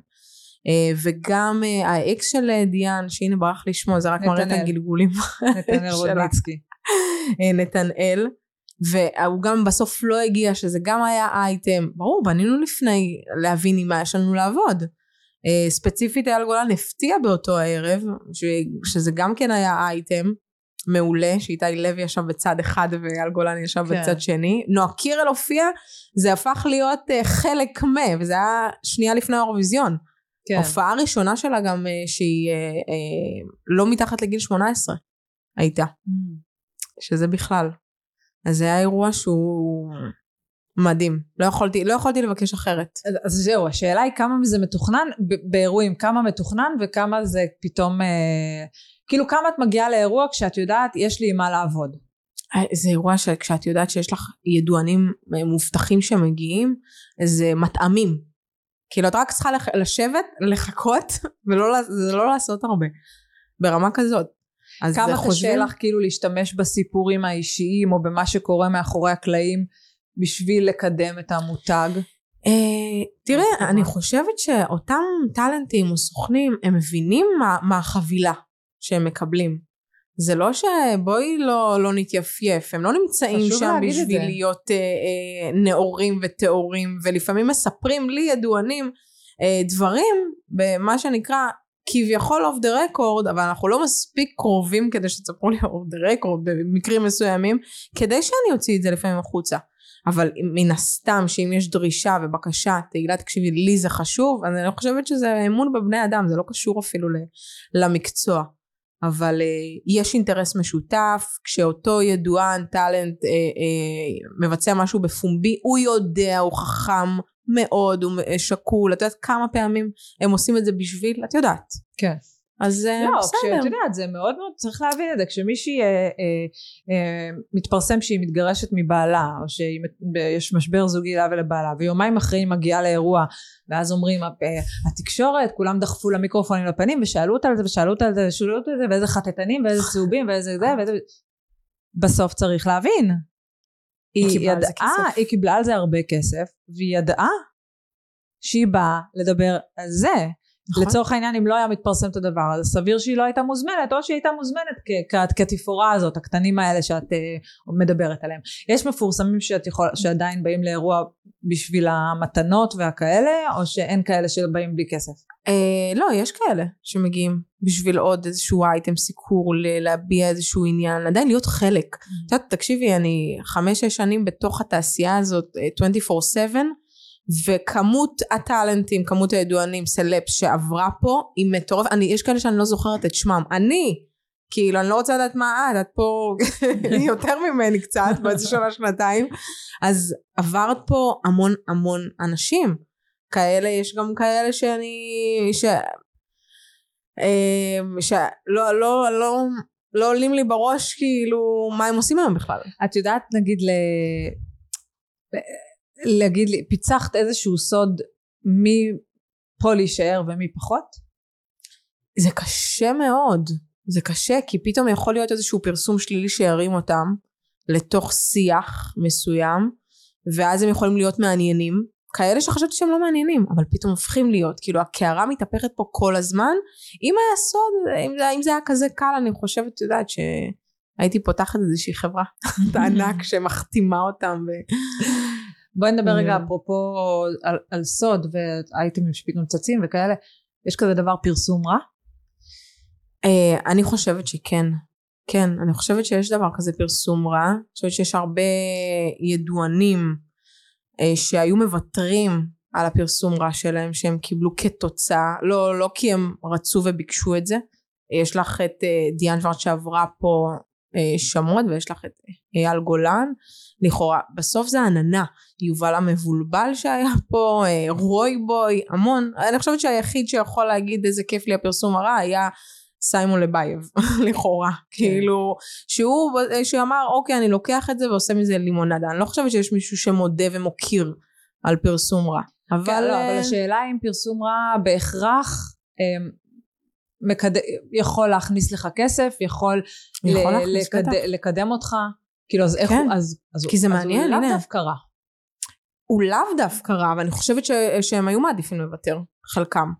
Speaker 1: וגם האקס של דיאן, שהנה ברח לי שמו, זה רק מראה את הגלגולים.
Speaker 2: נתנאל [laughs] רודניצקי.
Speaker 1: נתנאל. והוא גם בסוף לא הגיע, שזה גם היה אייטם. ברור, בנינו לפני להבין עם מה יש לנו לעבוד. ספציפית אייל גולן הפתיע באותו הערב, שזה גם כן היה אייטם. מעולה, שאיתי לוי ישב בצד אחד ואייל גולן ישב כן. בצד שני. נועה קירל הופיע, זה הפך להיות uh, חלק מה, וזה היה שנייה לפני האירוויזיון. כן. הופעה ראשונה שלה גם uh, שהיא לא מתחת לגיל 18 הייתה. Mm. שזה בכלל. אז זה היה אירוע שהוא מדהים. לא יכולתי, לא יכולתי לבקש אחרת.
Speaker 2: אז, אז זהו, השאלה היא כמה מזה מתוכנן, באירועים, כמה מתוכנן וכמה זה פתאום... אה, כאילו כמה את מגיעה לאירוע כשאת יודעת יש לי עם מה לעבוד.
Speaker 1: אה, זה אירוע שכשאת יודעת שיש לך ידוענים אה, מובטחים שמגיעים זה מטעמים כאילו את רק צריכה לשבת לחכות [laughs] ולא לא לעשות הרבה ברמה כזאת.
Speaker 2: כמה קשה לך כאילו להשתמש בסיפורים האישיים או במה שקורה מאחורי הקלעים בשביל לקדם את המותג?
Speaker 1: אה, תראה, אני חושבת שאותם טאלנטים או סוכנים, הם מבינים מה, מה החבילה שהם מקבלים. זה לא שבואי לא, לא נתייפייף, הם לא נמצאים שם בשביל להיות אה, אה, נאורים וטהורים, ולפעמים מספרים לי ידוענים אה, דברים במה שנקרא כביכול off the record, אבל אנחנו לא מספיק קרובים כדי שתספרו לי off the record במקרים מסוימים, כדי שאני אוציא את זה לפעמים החוצה. אבל מן הסתם שאם יש דרישה ובקשה תהילה תקשיבי לי זה חשוב אני חושבת שזה אמון בבני אדם זה לא קשור אפילו למקצוע אבל uh, יש אינטרס משותף, כשאותו ידוען, טאלנט, uh, uh, מבצע משהו בפומבי, הוא יודע, הוא חכם מאוד, הוא שקול, את יודעת כמה פעמים הם עושים את זה בשביל, את יודעת.
Speaker 2: כן.
Speaker 1: אז
Speaker 2: אה, לא, בסדר. לא, כשאת יודעת, זה מאוד מאוד, צריך להבין את זה, כשמישהי אה, אה, אה, מתפרסם שהיא מתגרשת מבעלה, או שיש משבר זוגי לה ולבעלה, ויומיים אחרי היא מגיעה לאירוע, ואז אומרים, אה, התקשורת, כולם דחפו למיקרופונים לפנים, ושאלו אותה על זה, ושאלו אותה על זה, ושאלו אותה על זה, ואיזה חטטנים, ואיזה צהובים, ואיזה זה, ואיזה... בסוף צריך להבין. היא ידעה, היא קיבלה על זה הרבה כסף, והיא ידעה שהיא באה לדבר על זה. נכון. לצורך העניין אם לא היה מתפרסם את הדבר הזה סביר שהיא לא הייתה מוזמנת או שהיא הייתה מוזמנת כתפאורה הזאת הקטנים האלה שאת uh, מדברת עליהם יש מפורסמים שאת יכול, שעדיין באים לאירוע בשביל המתנות והכאלה או שאין כאלה שבאים בלי כסף?
Speaker 1: Uh, לא יש כאלה שמגיעים בשביל עוד איזשהו אייטם סיקור להביע איזשהו עניין עדיין להיות חלק mm. את יודעת תקשיבי אני חמש שש שנים בתוך התעשייה הזאת 24/7 אה, וכמות הטאלנטים, כמות הידוענים, סלפס שעברה פה היא מטורפת, יש כאלה שאני לא זוכרת את שמם, אני, כאילו אני לא רוצה לדעת מה את, את פה [laughs] יותר ממני קצת, באיזה שנה שנתיים, אז עברת פה המון המון אנשים, כאלה, יש גם כאלה שאני, ש... אמ, שלא לא, לא, לא, לא עולים לי בראש כאילו מה הם עושים היום בכלל.
Speaker 2: את יודעת נגיד ל... להגיד לי, פיצחת איזשהו סוד מי פה להישאר ומי פחות?
Speaker 1: זה קשה מאוד, זה קשה כי פתאום יכול להיות איזשהו פרסום שלילי שירים אותם לתוך שיח מסוים ואז הם יכולים להיות מעניינים. כאלה שחשבתי שהם לא מעניינים אבל פתאום הופכים להיות. כאילו הקערה מתהפכת פה כל הזמן. אם היה סוד אם זה, אם זה היה כזה קל אני חושבת את יודעת שהייתי פותחת איזושהי חברה [laughs] ענק [laughs] שמחתימה אותם ו...
Speaker 2: בואי נדבר רגע אפרופו על, על סוד ואייטמים שפתאום צצים וכאלה. יש כזה דבר פרסום רע?
Speaker 1: Uh, אני חושבת שכן. כן אני חושבת שיש דבר כזה פרסום רע. אני חושבת שיש הרבה ידוענים uh, שהיו מוותרים על הפרסום רע שלהם שהם קיבלו כתוצאה. לא, לא כי הם רצו וביקשו את זה. יש לך את uh, דיאן שוורט שעברה פה שמות ויש לך את אייל גולן. לכאורה בסוף זה עננה. יובל המבולבל שהיה פה אה, רוי בוי המון. אני חושבת שהיחיד שיכול להגיד איזה כיף לי הפרסום הרע היה סיימון לבייב [laughs] לכאורה. כן. כאילו שהוא שאמר אוקיי אני לוקח את זה ועושה מזה לימונדה. אני לא חושבת שיש מישהו שמודה ומוקיר על פרסום רע.
Speaker 2: אבל, כן, לא, אבל אה, השאלה אם פרסום רע בהכרח אה, מקד... יכול להכניס לך כסף, יכול,
Speaker 1: יכול
Speaker 2: ל... לקד... לקדם אותך, כאילו אז איך
Speaker 1: כן.
Speaker 2: הוא, אז, אז,
Speaker 1: כי זה
Speaker 2: אז
Speaker 1: מעניין,
Speaker 2: הוא לאו
Speaker 1: הנה.
Speaker 2: דווקא רע.
Speaker 1: הוא לאו דווקא רע, ואני חושבת ש, שהם היו מעדיפים לוותר, חלקם.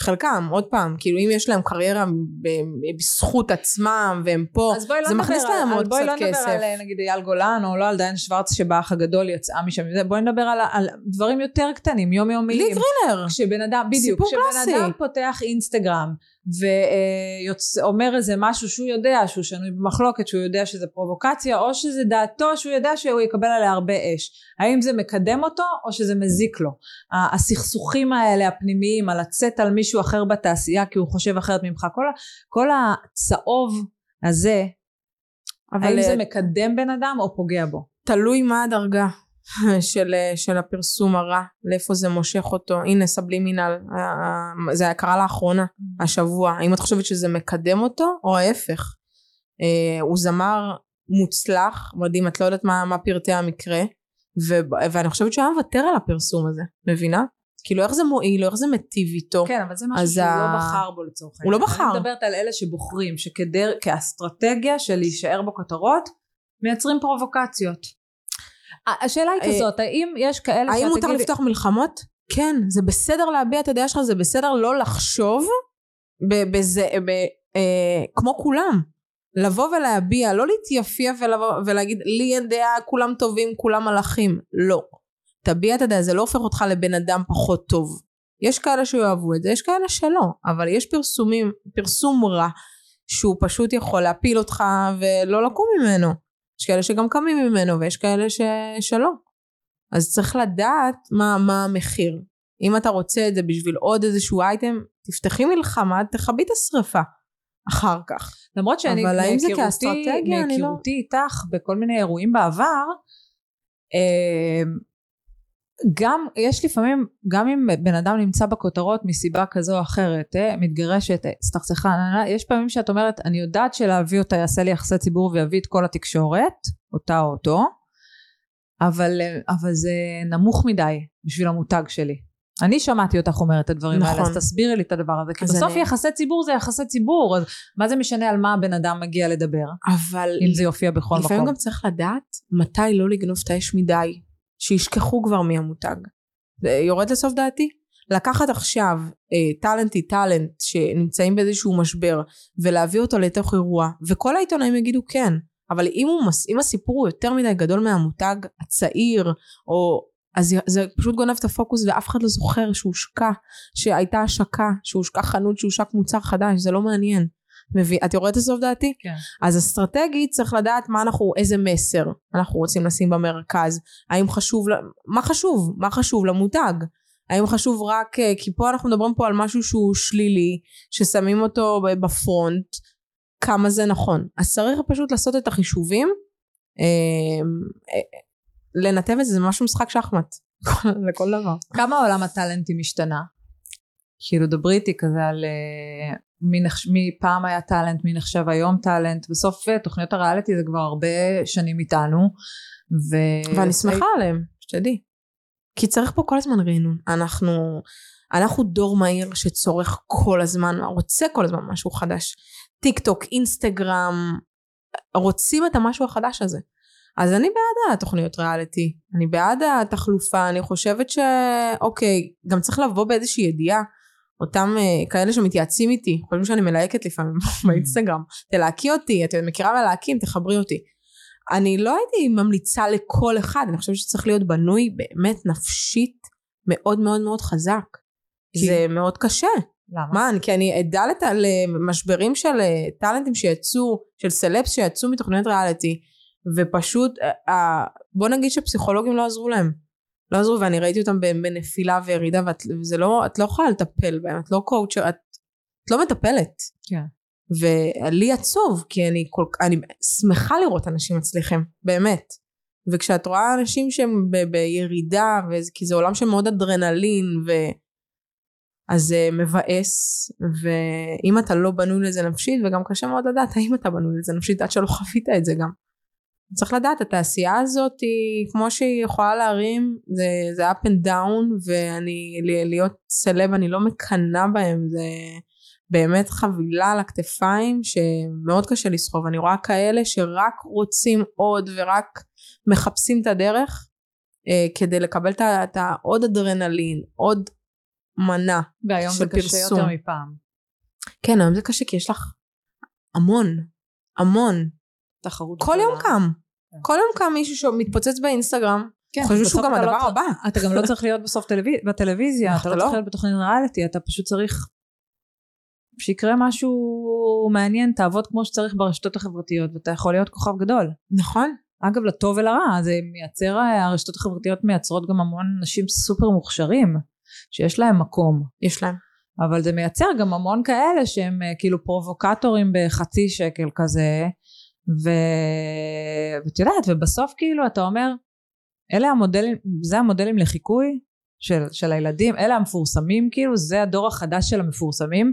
Speaker 1: חלקם, עוד פעם, כאילו אם יש להם קריירה ב- בזכות עצמם והם פה,
Speaker 2: אז בואי לא
Speaker 1: זה
Speaker 2: נדבר
Speaker 1: מכניס
Speaker 2: על,
Speaker 1: להם עוד
Speaker 2: בואי
Speaker 1: קצת
Speaker 2: לא נדבר
Speaker 1: כסף.
Speaker 2: על אה, נגיד אייל גולן או לא על דיין שוורץ שבאח הגדול יצאה משם, בואי נדבר על, על דברים יותר קטנים,
Speaker 1: לי
Speaker 2: יומיומיים.
Speaker 1: טרילר.
Speaker 2: כשבן אדם, בדיוק, כשבן. אדם פותח אינסטגרם ואומר איזה משהו שהוא יודע שהוא שנוי במחלוקת, שהוא יודע שזה פרובוקציה, או שזה דעתו שהוא יודע שהוא יקבל עליה הרבה אש. האם זה מקדם אותו או שזה מזיק לו? הסכסוכים האלה הפנימיים, על לצאת על מישהו אחר בתעשייה כי הוא חושב אחרת ממך, כל, כל הצהוב הזה, האם
Speaker 1: אה,
Speaker 2: זה מקדם בן אדם או פוגע בו?
Speaker 1: תלוי מה הדרגה [laughs] של, של הפרסום הרע, לאיפה זה מושך אותו. הנה סבלימינל, אה, אה, זה קרה לאחרונה, השבוע. האם את חושבת שזה מקדם אותו, או ההפך? אה, הוא זמר מוצלח, מדהים, את לא יודעת מה, מה פרטי המקרה, ו, ואני חושבת שהוא היה מוותר על הפרסום הזה, מבינה? כאילו איך זה מועיל לו, איך זה מיטיב איתו.
Speaker 2: כן, אבל זה משהו שהוא
Speaker 1: ה-
Speaker 2: לא בחר בו לצורך
Speaker 1: הוא לא
Speaker 2: העניין.
Speaker 1: בחר.
Speaker 2: אני מדברת על אלה שבוחרים, שכדר, כאסטרטגיה של להישאר בכותרות, מייצרים פרובוקציות. השאלה היא
Speaker 1: אה,
Speaker 2: כזאת, האם יש כאלה
Speaker 1: האם
Speaker 2: שאת
Speaker 1: מותר
Speaker 2: תגידי-
Speaker 1: לפתוח מלחמות? כן, זה בסדר להביע את הדעה שלך, זה בסדר לא לחשוב בזה, אה, כמו כולם. לבוא ולהביע, לא להתייפייף ולבוא, ולהגיד לי אין דעה, כולם טובים, כולם מלאכים. לא. תביע את הדעה, זה לא הופך אותך לבן אדם פחות טוב. יש כאלה שיאהבו את זה, יש כאלה שלא, אבל יש פרסומים, פרסום רע, שהוא פשוט יכול להפיל אותך ולא לקום ממנו. יש כאלה שגם קמים ממנו ויש כאלה ש... שלא. אז צריך לדעת מה, מה המחיר. אם אתה רוצה את זה בשביל עוד איזשהו אייטם, תפתחי מלחמה, תכבי את השרפה אחר כך.
Speaker 2: למרות שאני,
Speaker 1: אבל האם זה כאסטרטגיה? אני לא-
Speaker 2: מהיכרותי איתך בכל מיני אירועים בעבר, אה, גם, יש לפעמים, גם אם בן אדם נמצא בכותרות מסיבה כזו או אחרת, אה, מתגרשת, אה, הסתכסכה, נה, יש פעמים שאת אומרת, אני יודעת שלהביא אותה יעשה לי יחסי ציבור ויביא את כל התקשורת, אותה או אותו, אבל, אה, אבל זה נמוך מדי בשביל המותג שלי. אני שמעתי אותך אומרת את הדברים האלה,
Speaker 1: נכון.
Speaker 2: אז תסבירי לי את הדבר הזה, כי בסוף
Speaker 1: אני-
Speaker 2: יחסי ציבור זה יחסי ציבור, אז מה זה משנה על מה הבן אדם מגיע לדבר,
Speaker 1: אבל
Speaker 2: אם זה יופיע בכל
Speaker 1: לפעמים
Speaker 2: מקום.
Speaker 1: גם צריך לדעת מתי לא לגנוב את האש מדי, שישכחו כבר מי המותג. זה יורד לסוף דעתי? לקחת עכשיו אה, טאלנטי טאלנט שנמצאים באיזשהו משבר ולהביא אותו לתוך אירוע וכל העיתונאים יגידו כן אבל אם, הוא, אם הסיפור הוא יותר מדי גדול מהמותג הצעיר או אז זה פשוט גונב את הפוקוס ואף אחד לא זוכר שהושקע שהייתה השקה שהושקע חנות שהושק מוצר חדש זה לא מעניין מביא, את יורדת לסוף דעתי?
Speaker 2: כן.
Speaker 1: אז אסטרטגית צריך לדעת מה אנחנו, איזה מסר אנחנו רוצים לשים במרכז. האם חשוב, מה חשוב? מה חשוב למותג? האם חשוב רק, אה, כי פה אנחנו מדברים פה על משהו שהוא שלילי, ששמים אותו בפרונט, כמה זה נכון. אז צריך פשוט לעשות את החישובים, אה, אה, לנתב את זה, זה ממש משחק שחמט, [laughs] לכל דבר.
Speaker 2: כמה עולם הטאלנטים השתנה? כאילו דברי איתי כזה על אה, מי, נחש... מי פעם היה טאלנט, מי נחשב היום טאלנט, בסוף אה, תוכניות הריאליטי זה כבר הרבה שנים איתנו. ו...
Speaker 1: ואני שמחה עליהם, שתדעי. כי צריך פה כל הזמן רענון. אנחנו, אנחנו דור מהיר שצורך כל הזמן, רוצה כל הזמן משהו חדש. טיק טוק, אינסטגרם, רוצים את המשהו החדש הזה. אז אני בעד התוכניות ריאליטי, אני בעד התחלופה, אני חושבת שאוקיי, גם צריך לבוא באיזושהי ידיעה. אותם uh, כאלה שמתייעצים איתי, חושבים שאני מלהקת לפעמים [laughs] באינסטגרם, תלהקי אותי, את מכירה מלהקים, תחברי אותי. אני לא הייתי ממליצה לכל אחד, אני חושבת שצריך להיות בנוי באמת נפשית מאוד מאוד מאוד חזק.
Speaker 2: כי-
Speaker 1: זה מאוד קשה.
Speaker 2: למה?
Speaker 1: מה, כי אני עדה לת- למשברים של אה, טאלנטים שיצאו, של סלפס שיצאו מתוכניות ריאליטי, ופשוט, אה, אה, בוא נגיד שפסיכולוגים לא עזרו להם. לא עזרו, ואני ראיתי אותם בנפילה וירידה, ואת וזה לא, את לא יכולה לטפל בהם, את לא קואוצ'ר, את, את לא מטפלת.
Speaker 2: כן.
Speaker 1: ולי עצוב, כי אני, כל, אני שמחה לראות אנשים מצליחים, באמת. וכשאת רואה אנשים שהם ב, בירידה, וזה, כי זה עולם של מאוד אדרנלין, ו... אז זה מבאס, ואם אתה לא בנוי לזה נפשית, וגם קשה מאוד לדעת האם אתה בנוי לזה נפשית, עד שלא חווית את זה גם. צריך לדעת, התעשייה הזאת היא, כמו שהיא יכולה להרים, זה, זה up and down, ואני, להיות סלב, אני לא מקנאה בהם, זה... באמת חבילה על הכתפיים שמאוד קשה לסחוב. אני רואה כאלה שרק רוצים עוד ורק מחפשים את הדרך אה, כדי לקבל את העוד אדרנלין, עוד מנה
Speaker 2: והיום
Speaker 1: של
Speaker 2: זה קשה
Speaker 1: פרסום.
Speaker 2: יותר מפעם.
Speaker 1: כן, היום זה קשה כי יש לך המון, המון.
Speaker 2: תחרות
Speaker 1: כל יום. קם.
Speaker 2: כן.
Speaker 1: כל יום קם מישהו שמתפוצץ באינסטגרם,
Speaker 2: כן,
Speaker 1: חושבים
Speaker 2: בסוף
Speaker 1: שהוא גם
Speaker 2: לא
Speaker 1: הדבר
Speaker 2: צריך-
Speaker 1: הבא.
Speaker 2: אתה גם לא צריך להיות בסוף טלוויז- בטלוויזיה, אתה
Speaker 1: אתה
Speaker 2: לא
Speaker 1: לא.
Speaker 2: צריך להיות בתוכנית ריאליטי, אתה פשוט צריך שיקרה משהו מעניין, תעבוד כמו שצריך ברשתות החברתיות, ואתה יכול להיות כוכב גדול.
Speaker 1: נכון.
Speaker 2: אגב, לטוב ולרע, זה מייצר, הרשתות החברתיות מייצרות גם המון אנשים סופר מוכשרים, שיש להם מקום.
Speaker 1: יש להם.
Speaker 2: אבל זה מייצר גם המון כאלה שהם אה, כאילו פרובוקטורים בחצי שקל כזה, ו... ואת יודעת, ובסוף כאילו אתה אומר, אלה המודלים, זה המודלים לחיקוי של, של הילדים, אלה המפורסמים כאילו, זה הדור החדש של המפורסמים.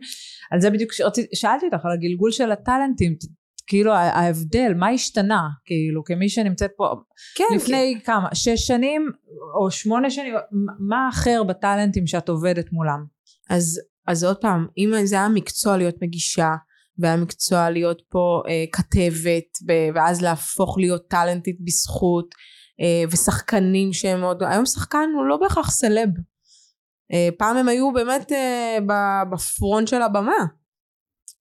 Speaker 2: על זה בדיוק שרציתי, שאלתי אותך על הגלגול של הטאלנטים, כאילו ההבדל, מה השתנה, כאילו, כמי שנמצאת פה,
Speaker 1: כן.
Speaker 2: לפני כמה, שש שנים או שמונה שנים, מה אחר בטאלנטים שאת עובדת מולם?
Speaker 1: אז, אז עוד פעם, אם זה היה מקצוע להיות מגישה, והיה מקצוע להיות פה אה, כתבת, ואז להפוך להיות טאלנטית בזכות, אה, ושחקנים שהם מאוד, היום שחקן הוא לא בהכרח סלב. אה, פעם הם היו באמת אה, בפרונט של הבמה.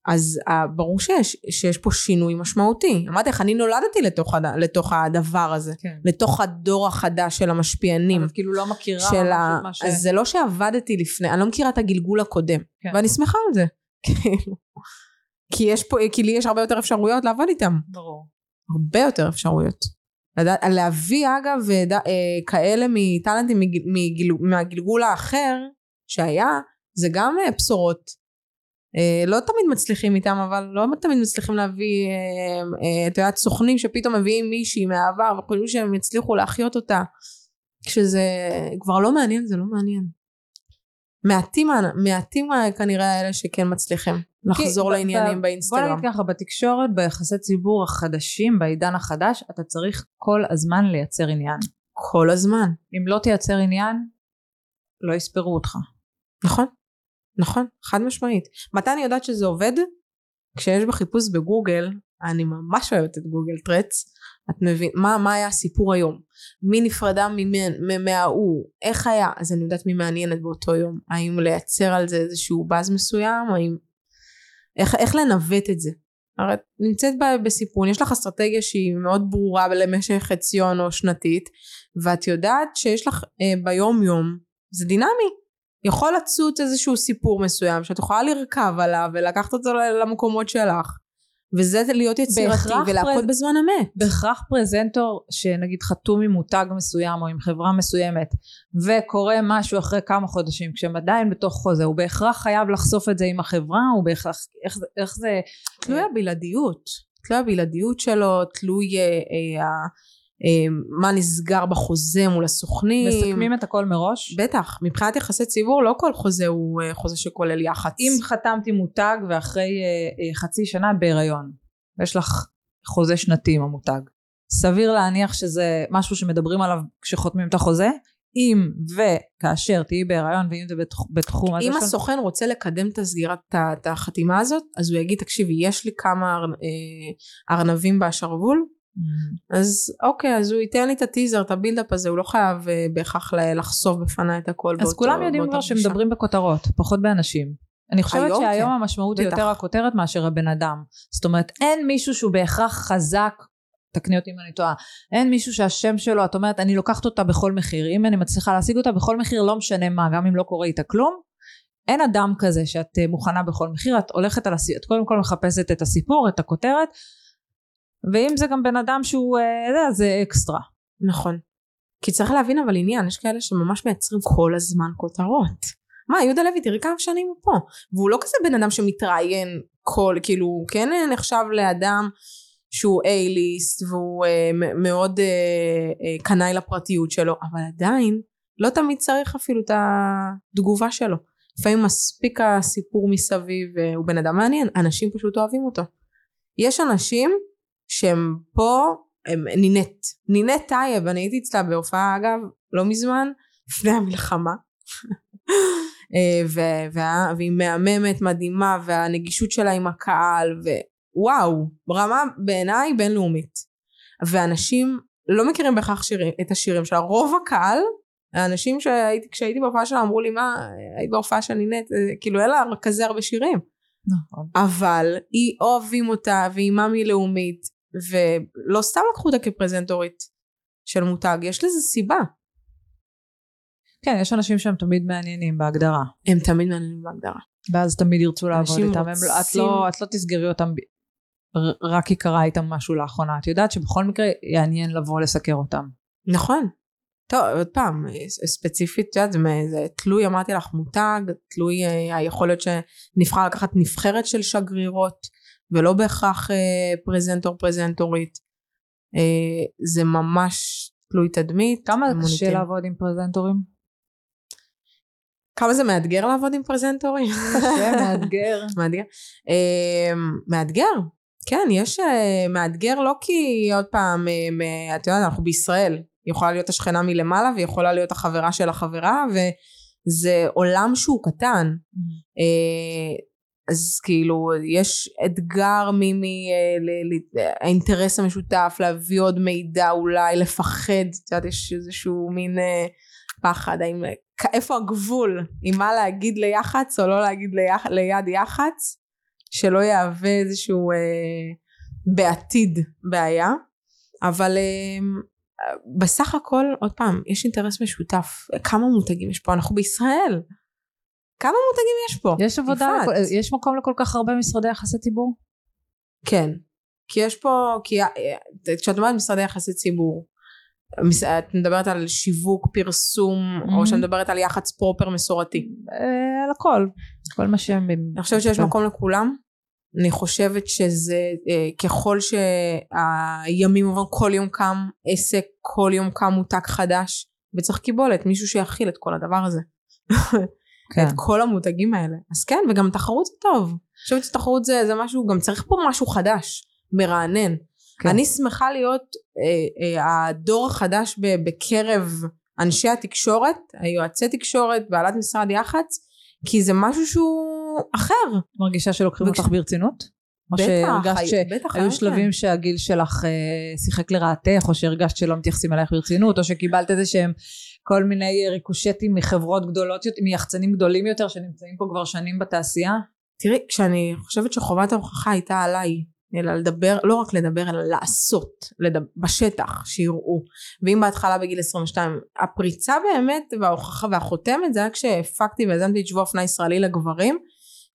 Speaker 1: אז אה, ברור שיש, שיש פה שינוי משמעותי. אמרתי לך, אני נולדתי לתוך, הד, לתוך הדבר הזה,
Speaker 2: כן.
Speaker 1: לתוך הדור החדש של המשפיענים.
Speaker 2: את כאילו לא מכירה
Speaker 1: של ה...
Speaker 2: ש...
Speaker 1: אז זה לא שעבדתי לפני, אני לא מכירה את הגלגול הקודם.
Speaker 2: כן.
Speaker 1: ואני שמחה על זה. [laughs] כאילו. כי יש פה, כי לי יש הרבה יותר אפשרויות לעבוד איתם.
Speaker 2: ברור.
Speaker 1: הרבה יותר אפשרויות. לדעת, להביא אגב ד, אה, כאלה מטאלנטים מגיל, מגיל, מהגלגול האחר שהיה, זה גם אה, בשורות. אה, לא תמיד מצליחים איתם, אבל לא תמיד מצליחים להביא, אה, אה, את יודעת, סוכנים שפתאום מביאים מישהי מהעבר וחושבים שהם יצליחו להחיות אותה. כשזה כבר לא מעניין, זה לא מעניין. מעטים, מעטים כנראה האלה שכן מצליחים לחזור
Speaker 2: כי
Speaker 1: לעניינים
Speaker 2: ב-
Speaker 1: באינסטגרם.
Speaker 2: בוא נגיד ככה, בתקשורת, ביחסי ציבור החדשים, בעידן החדש, אתה צריך כל הזמן לייצר עניין.
Speaker 1: כל הזמן.
Speaker 2: אם לא תייצר עניין, לא יספרו אותך.
Speaker 1: נכון, נכון, חד משמעית. מתי אני יודעת שזה עובד? כשיש בחיפוש בגוגל, אני ממש אוהבת את גוגל טרץ, את מבין, מה, מה היה הסיפור היום? מי נפרדה מההוא? איך היה? אז אני יודעת מי מעניינת באותו יום. האם לייצר על זה איזשהו באז מסוים? האם... איך, איך לנווט את זה? הרי את נמצאת ב- בסיפון, יש לך אסטרטגיה שהיא מאוד ברורה למשך חציון או שנתית, ואת יודעת שיש לך אה, ביום יום, זה דינמי. יכול לצוץ איזשהו סיפור מסוים שאת יכולה לרכב עליו ולקחת אותו למקומות שלך. וזה להיות יצירתי ולהכות
Speaker 2: פרז-
Speaker 1: בזמן אמת.
Speaker 2: בהכרח פרזנטור שנגיד חתום עם מותג מסוים או עם חברה מסוימת וקורה משהו אחרי כמה חודשים כשהם עדיין בתוך חוזה הוא בהכרח חייב לחשוף את זה עם החברה הוא בהכרח איך, איך זה
Speaker 1: תלוי הבלעדיות. תלוי הבלעדיות שלו, תלוי אה, אה, מה נסגר בחוזה מול הסוכנים.
Speaker 2: מסכמים את הכל מראש
Speaker 1: בטח, מבחינת יחסי ציבור לא כל חוזה הוא אה, חוזה שכולל יח"צ.
Speaker 2: אם חתמתי מותג ואחרי אה, אה, חצי שנה את בהיריון יש לך חוזה שנתי עם המותג סביר להניח שזה משהו שמדברים עליו כשחותמים את החוזה אם וכאשר תהיי בהיריון ואם זה בתח- בתחום
Speaker 1: אם
Speaker 2: של-
Speaker 1: הסוכן רוצה לקדם את הסגירת את החתימה הזאת, אז הוא יגיד, תקשיבי, יש לי כמה אר- ארנבים בשרוול,
Speaker 2: Mhm.
Speaker 1: אז אוקיי, אז הוא ייתן לי את הטיזר, את הבילדאפ הזה, הוא לא חייב אה, בהכרח לחשוף בפניי את הכל
Speaker 2: אז
Speaker 1: באותו-
Speaker 2: כולם יודעים כבר. שמדברים בכותרות, פחות באנשים. אני חושבת
Speaker 1: היום
Speaker 2: שהיום
Speaker 1: כן.
Speaker 2: המשמעות היא. יותר הכותרת מאשר הבן אדם. זאת אומרת, אין מישהו שהוא בהכרח חזק, תקני אותי אם אני טועה, אין מישהו שהשם שלו, את אומרת, אני לוקחת אותה בכל מחיר. אם אני מצליחה להשיג אותה בכל מחיר, לא משנה מה, גם אם לא קורה איתה כלום, אין אדם כזה שאת אה, מוכנה בכל מחיר, את הולכת על הסיפור, את קודם כל מחפשת את הסיפור, את הכותרת, ואם זה גם בן אדם שהוא, אה, זה, אקסטרה.
Speaker 1: נכון. כי צריך להבין אבל עניין, יש כאלה שממש מייצרים כל הזמן כותרות. מה, יהודה לוי, תראי כמה שנים הוא פה. והוא לא כזה בן אדם שמתראיין כל, כאילו, הוא כן נחשב לאדם שהוא A-ליסט והוא אה, מאוד אה, אה, קנאי לפרטיות שלו, אבל עדיין לא תמיד צריך אפילו את התגובה שלו. לפעמים מספיק הסיפור מסביב, אה, הוא בן אדם מעניין, אנשים פשוט אוהבים אותו. יש אנשים שהם פה, הם נינט. נינט טייב, אני הייתי אצלה בהופעה אגב, לא מזמן, לפני המלחמה. [laughs] אה, ו- וה- והיא מהממת מדהימה והנגישות שלה עם הקהל ווואו ברמה בעיניי בינלאומית ואנשים לא מכירים בהכרח שירים, את השירים שלה רוב הקהל האנשים שהייתי כשהייתי בהופעה שלה אמרו לי מה היית בהופעה של נינט אה, כאילו אין לה כזה הרבה שירים
Speaker 2: נכון.
Speaker 1: אבל היא אוהבים אותה והיא מאמי לאומית ולא סתם לקחו אותה כפרזנטורית של מותג יש לזה סיבה
Speaker 2: כן, יש אנשים שהם תמיד מעניינים בהגדרה.
Speaker 1: הם תמיד מעניינים בהגדרה
Speaker 2: ואז תמיד ירצו לעבוד איתם. הם, לא- את, לא, את לא תסגרי אותם רק כי קרה איתם משהו לאחרונה. את יודעת שבכל מקרה יעניין לבוא לסקר אותם.
Speaker 1: נכון טוב עוד פעם ספציפית את יודעת זה תלוי אמרתי לך מותג תלוי אה, היכולת שנבחר לקחת נבחרת של שגרירות ולא בהכרח אה, פרזנטור פרזנטורית אה, זה ממש תלוי תדמית
Speaker 2: כמה קשה
Speaker 1: מוניטין.
Speaker 2: לעבוד עם פרזנטורים?
Speaker 1: כמה זה מאתגר לעבוד עם פרזנטורים
Speaker 2: קשה, מאתגר. [laughs]
Speaker 1: מאתגר. אה, מאתגר, כן, יש מאתגר לא כי עוד פעם, את יודעת, אנחנו בישראל, יכולה להיות השכנה מלמעלה ויכולה להיות החברה של החברה וזה עולם שהוא קטן. אה, אז כאילו יש אתגר מ- מ- אה, האינטרס המשותף להביא עוד מידע אולי לפחד את יודעת יש איזשהו מין אה, פחד האם כ- איפה הגבול? עם מה להגיד ליח"צ או לא להגיד ליח, ליד יח"צ שלא יהווה איזשהו אה, בעתיד בעיה. אבל אה, בסך הכל עוד פעם יש אינטרס משותף. כמה מותגים יש פה? אנחנו בישראל כמה מותגים יש פה
Speaker 2: יש עבודה. לכל- יש מקום לכל כך הרבה משרדי יחסי ציבור?
Speaker 1: כן כי יש פה כי אה, כשאת אומרת משרדי יחסי ציבור את מדברת על שיווק פרסום או
Speaker 2: Mhm.
Speaker 1: שאת מדברת על יח"צ פרופר מסורתי
Speaker 2: אה, על הכל. כל מה שהם...
Speaker 1: אני חושבת שיש מקום לכולם אני חושבת שזה אה, ככל שהימים עוברים כל יום קם עסק כל יום קם מותג חדש וצריך קיבולת מישהו שיכיל את כל הדבר הזה [laughs]
Speaker 2: כן.
Speaker 1: את כל המותגים האלה אז כן וגם תחרות זה טוב אני חושבת שתחרות זה, זה משהו גם צריך פה משהו חדש מרענן
Speaker 2: כן.
Speaker 1: אני שמחה להיות אה, אה, הדור החדש ב- בקרב אנשי התקשורת היועצי תקשורת בעלת משרד יח"צ כי זה משהו שהוא אחר
Speaker 2: מרגישה שלוקחים
Speaker 1: וכש-
Speaker 2: אותך ברצינות? או שהרגשת שהיו שלבים שהגיל שלך אה, שיחק לרעתך, או שהרגשת שלא מתייחסים אלייך ברצינות, או שקיבלת איזה שהם כל מיני ריקושטים מחברות גדולות יותר, מיחצנים גדולים יותר שנמצאים פה כבר שנים בתעשייה?
Speaker 1: תראי כשאני חושבת שחובת ההוכחה הייתה עליי אלא לדבר לא רק לדבר אלא לעשות לדבר, בשטח שיראו ואם בהתחלה בגיל 22 הפריצה באמת וההוכחה והחותמת זה היה כשהפקתי ויזמתי את שבוע אופנה ישראלי לגברים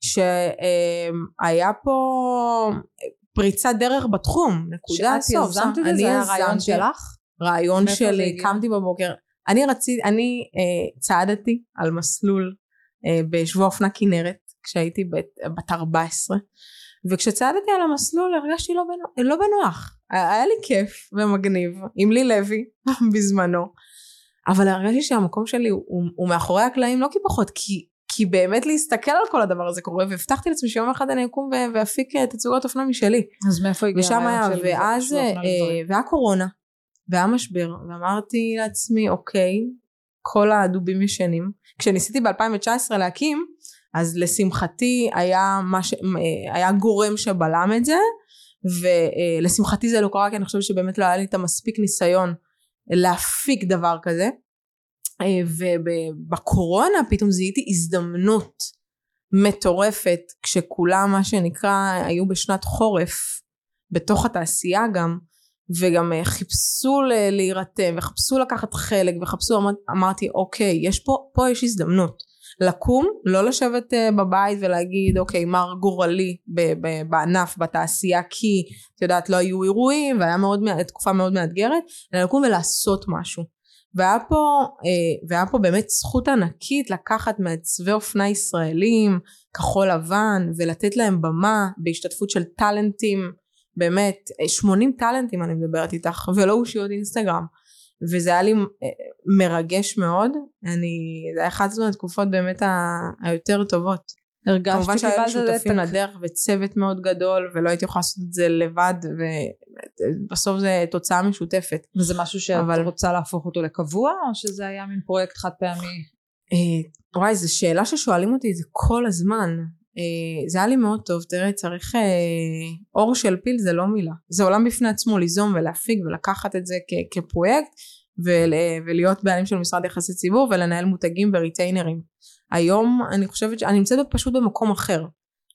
Speaker 1: שהיה פה פריצת דרך בתחום נקודה
Speaker 2: שאת
Speaker 1: סוף
Speaker 2: יזמת את זה? זה היה רעיון שלך?
Speaker 1: רעיון שלי? קמתי בבוקר אני רציתי אני אה, צעדתי על מסלול אה, בשבוע אופנה כנרת כשהייתי בת, בת 14 וכשצעדתי על המסלול הרגשתי לא, בנוח, לא בנוח. היה לי כיף ומגניב עם לי לוי [laughs] בזמנו אבל הרגשתי שהמקום שלי הוא, הוא, הוא מאחורי הקלעים לא כי פחות כי, כי באמת להסתכל על כל הדבר הזה קורה והבטחתי לעצמי שיום אחד אני אקום ואפיק אה, תצוגות אופנה משלי.
Speaker 2: אז מאיפה הגיע
Speaker 1: ושם היה, ואז, אה? והיה קורונה, והיה משבר, ואמרתי לעצמי, אוקיי, כל הדובים ישנים. כשניסיתי ב-2019 להקים, אז לשמחתי היה, מש, אה, היה גורם שבלם את זה, ולשמחתי זה לא קרה, כי אני חושבת שבאמת לא היה לי את המספיק ניסיון להפיק דבר כזה. אה, ובקורונה פתאום זיהיתי הזדמנות מטורפת כשכולם מה שנקרא היו בשנת חורף בתוך התעשייה גם וגם אה, חיפשו להירתם וחיפשו לקחת חלק וחיפשו אמר, אמרתי אוקיי יש פה פה יש הזדמנות. לקום לא לשבת uh, בבית ולהגיד אוקיי מר גורלי בענף בתעשייה כי את יודעת לא היו אירועים והיה מאוד מא- תקופה מאוד מאתגרת אלא לקום ולעשות משהו. והיה פה, אה, והיה פה באמת זכות ענקית לקחת מעצבי אופנה ישראלים כחול לבן ולתת להם במה בהשתתפות של טאלנטים באמת אה, 80 טאלנטים אני מדברת איתך ולא אושיות אינסטגרם. וזה היה לי אה, מרגש מאוד. אני זה היה אחת מהתקופות באמת ה- היותר טובות.
Speaker 2: הרגשת
Speaker 1: כמובן שהיו שותפים
Speaker 2: את-
Speaker 1: לדרך וצוות מאוד גדול ולא הייתי יכולה לעשות את זה לבד ובסוף זה תוצאה משותפת.
Speaker 2: וזה משהו שאת
Speaker 1: אבל-
Speaker 2: רוצה להפוך אותו לקבוע, או שזה היה מין פרויקט חד פעמי?
Speaker 1: אה, וואי, זו שאלה ששואלים אותי זה כל הזמן. אה, זה היה לי מאוד טוב, תראה, צריך... אה, אור של פיל זה לא מילה. זה עולם בפני עצמו, ליזום ולהפיק ולקחת את זה כ- כפרויקט ול, ולהיות בעלים של משרד יחסי ציבור ולנהל מותגים וריטיינרים. היום אני חושבת שאני נמצאת פשוט במקום אחר.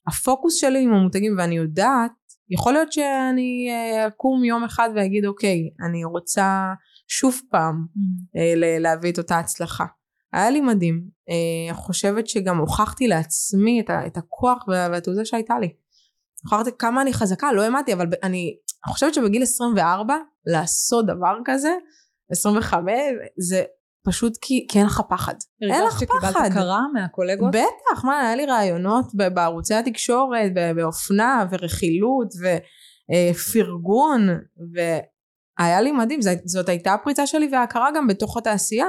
Speaker 1: הפוקוס שלי עם המותגים ואני יודעת, יכול להיות שאני אה, אקום יום אחד ואגיד אוקיי, אני רוצה שוב פעם mm-hmm. להביא את אותה הצלחה. היה לי מדהים. אני חושבת שגם הוכחתי לעצמי את, ה, את הכוח והתעוזה שהייתה לי. הוכחתי כמה אני חזקה, לא האמנתי, אבל אני חושבת שבגיל 24 לעשות דבר כזה 25 זה פשוט כי, כי אין לך פחד.
Speaker 2: אין לך פחד. הרגשת שקיבלת הכרה מהקולגות?
Speaker 1: בטח, מה, היה לי רעיונות בערוצי התקשורת, באופנה ורכילות ופרגון, והיה לי מדהים, זאת, זאת הייתה הפריצה שלי וההכרה גם בתוך התעשייה.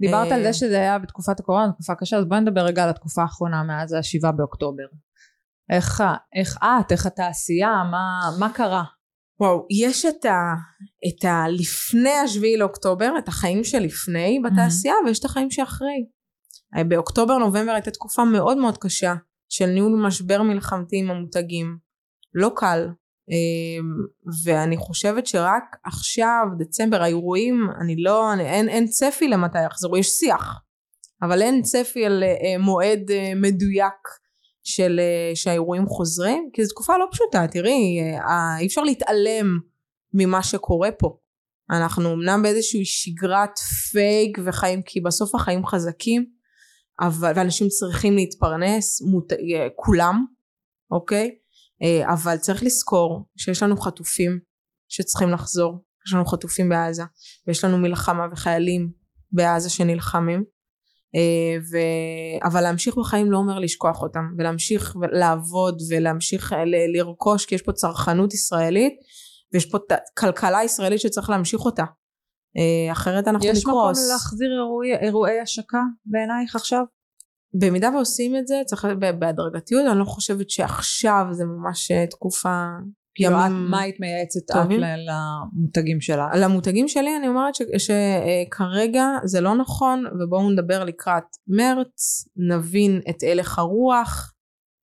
Speaker 2: דיברת על זה שזה היה בתקופת הקורונה, תקופה קשה, אז בואי נדבר רגע על התקופה האחרונה מאז השבעה באוקטובר. איך, איך את, איך התעשייה, מה, מה קרה?
Speaker 1: וואו, יש את, ה, את הלפני השביעי לאוקטובר, את החיים שלפני בתעשייה, mm-hmm. ויש את החיים שאחרי. באוקטובר נובמבר הייתה תקופה מאוד מאוד קשה של ניהול משבר מלחמתי עם המותגים. לא קל. אמ, ואני חושבת שרק עכשיו, דצמבר, האירועים, אני לא, אני, אין, אין צפי למתי יחזרו, יש שיח. אבל אין צפי על אה, מועד אה, מדויק של אה, שהאירועים חוזרים כי זו תקופה לא פשוטה תראי אי אפשר להתעלם ממה שקורה פה אנחנו אמנם באיזושהי שגרת פייק וחיים כי בסוף החיים חזקים אבל ואנשים צריכים להתפרנס מות, כולם אוקיי אבל צריך לזכור שיש לנו חטופים שצריכים לחזור יש לנו חטופים בעזה ויש לנו מלחמה וחיילים בעזה שנלחמים אה, ו... אבל להמשיך בחיים לא אומר לשכוח אותם ולהמשיך לעבוד ולהמשיך אה, ל... לרכוש כי יש פה צרכנות ישראלית ויש פה ת... כלכלה ישראלית שצריך להמשיך אותה אה, אחרת אנחנו
Speaker 2: יש
Speaker 1: נקרוס.
Speaker 2: יש מקום להחזיר אירועי, אירועי השקה בעינייך עכשיו?
Speaker 1: במידה ועושים את זה צריך בהדרגתיות אני לא חושבת שעכשיו זה ממש תקופה
Speaker 2: כאילו מה היית מייעצת את למותגים שלה?
Speaker 1: למותגים שלי אני אומרת שכרגע זה לא נכון ובואו נדבר לקראת מרץ נבין את הלך הרוח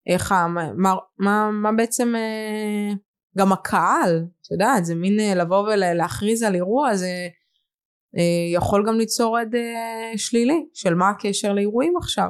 Speaker 1: איך מה, מה, מה בעצם אה, גם הקהל את יודעת זה מין אה, לבוא ולהכריז על אירוע זה אה, יכול גם ליצור עד שלילי של מה הקשר לאירועים עכשיו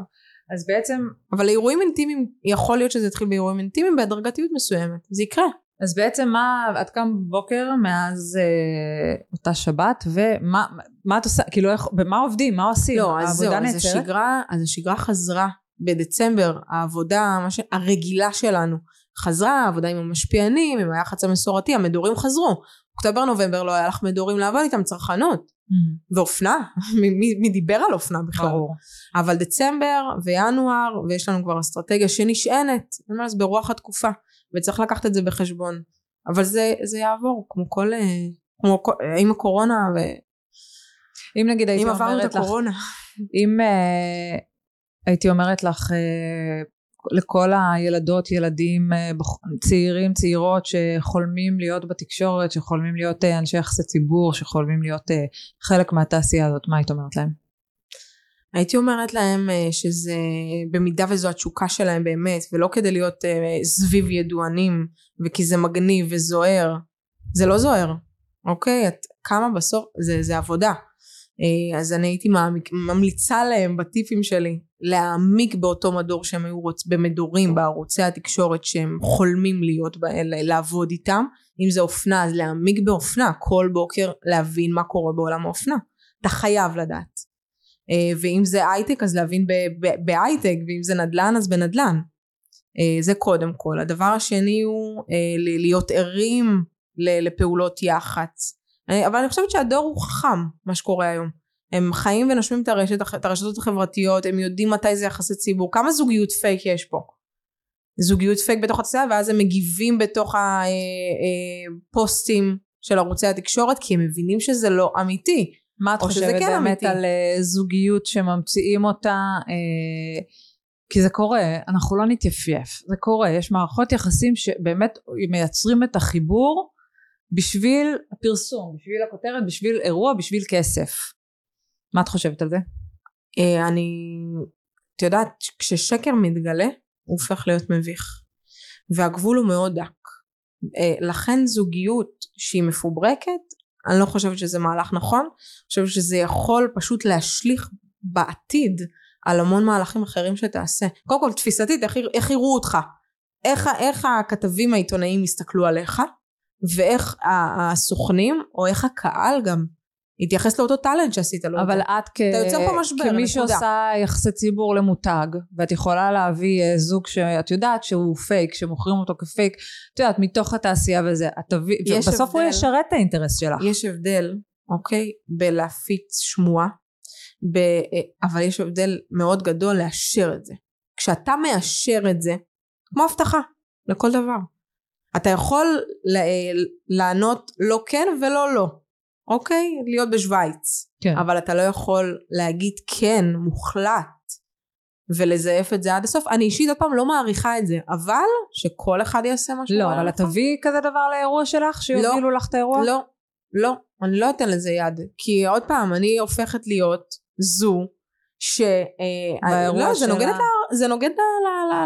Speaker 2: אז בעצם
Speaker 1: אבל אירועים אינטימיים יכול להיות שזה יתחיל באירועים אינטימיים בהדרגתיות מסוימת זה יקרה.
Speaker 2: אז בעצם מה, את קם בבוקר מאז אה, אותה שבת ומה מה את עושה, כאילו איך, במה עובדים, מה עושים?
Speaker 1: לא, אז זהו, אז השגרה, אז השגרה חזרה. בדצמבר, העבודה ש... הרגילה שלנו חזרה, העבודה עם המשפיענים, עם היח"צ המסורתי, המדורים חזרו. אוקטובר נובמבר לא היה לך מדורים לעבוד איתם צרכנות. Mm-hmm. ואופנה, [laughs] מי דיבר על אופנה בכלל? ברור. אבל דצמבר וינואר, ויש לנו כבר אסטרטגיה שנשענת, אומרת, ברוח התקופה. וצריך לקחת את זה בחשבון אבל זה, זה יעבור כמו כל אה, כמו עם הקורונה ו...
Speaker 2: אם נגיד הייתי
Speaker 1: אומרת לך אם עברנו את הקורונה
Speaker 2: אם uh, הייתי אומרת לך uh, לכל הילדות ילדים uh, צעירים צעירות שחולמים להיות בתקשורת שחולמים להיות uh, אנשי יחסי ציבור שחולמים להיות uh, חלק מהתעשייה הזאת. מה היית אומרת להם?
Speaker 1: הייתי אומרת להם אה, שזה במידה וזו התשוקה שלהם באמת ולא כדי להיות אה, סביב ידוענים וכי זה מגניב וזוהר זה לא זוהר אוקיי? את כמה בסוף זה, זה עבודה. אה, אז אני הייתי ממליצה להם בטיפים שלי להעמיק באותו מדור שהם היו רוצ... במדורים בערוצי התקשורת שהם חולמים להיות באלה לעבוד איתם. אם זה אופנה אז להעמיק באופנה כל בוקר להבין מה קורה בעולם האופנה. אתה חייב לדעת. אה, ואם זה הייטק אז להבין בהייטק ואם זה נדל"ן אז בנדל"ן. אה, זה קודם כל. הדבר השני הוא אה, להיות ערים לפעולות יח"צ אבל אני חושבת שהדור הוא חכם מה שקורה היום. הם חיים ונושמים את, הרשת, את הרשתות החברתיות הם יודעים מתי זה יחסי ציבור כמה זוגיות פייק יש פה. זוגיות פייק בתוך התעשייה ואז הם מגיבים בתוך הפוסטים של ערוצי התקשורת כי הם מבינים שזה לא אמיתי.
Speaker 2: מה את חושבת כן באמת אמיתי. על uh, זוגיות שממציאים אותה כי זה קורה אנחנו לא נתייפייף זה קורה יש מערכות יחסים שבאמת מייצרים את החיבור בשביל הפרסום בשביל הכותרת בשביל אירוע בשביל כסף מה את חושבת על זה?
Speaker 1: אה, אני, את יודעת, כששקר מתגלה, הוא הופך להיות מביך. והגבול הוא מאוד דק. אה, לכן זוגיות שהיא מפוברקת, אני לא חושבת שזה מהלך נכון, אני חושבת שזה יכול פשוט להשליך בעתיד על המון מהלכים אחרים שתעשה. קודם כל תפיסתית, איך, איך יראו אותך? איך, איך הכתבים העיתונאים יסתכלו עליך? ואיך הסוכנים, או איך הקהל גם התייחס לאותו טאלנט שעשית לו.
Speaker 2: אבל את כ...
Speaker 1: אתה יוצר פה משבר,
Speaker 2: כמי שעושה יחסי ציבור למותג, ואת יכולה להביא אה, זוג שאת יודעת שהוא פייק, שמוכרים אותו כפייק, את יודעת, מתוך התעשייה וזה, את תביא, הבדל, הוא ישרת את האינטרס שלך.
Speaker 1: יש הבדל, אוקיי, בלהפיץ שמועה, ב... אה, אבל יש הבדל מאוד גדול לאשר את זה. כשאתה מאשר את זה, כמו הבטחה, לכל דבר. אתה יכול לענות לא כן ולא לא. אוקיי? להיות בשוויץ. כן. אבל אתה לא יכול להגיד כן מוחלט ולזייף את זה עד הסוף. אני אישית עוד פעם לא מעריכה את זה, אבל שכל אחד יעשה מה שהוא
Speaker 2: לא, אבל תביאי כזה דבר לאירוע שלך, שיובילו לא, לך את האירוע?
Speaker 1: לא, לא, אני לא אתן לזה יד. כי עוד פעם, אני הופכת להיות זו ש... אה, לא, זה נוגד, לה... זה נוגד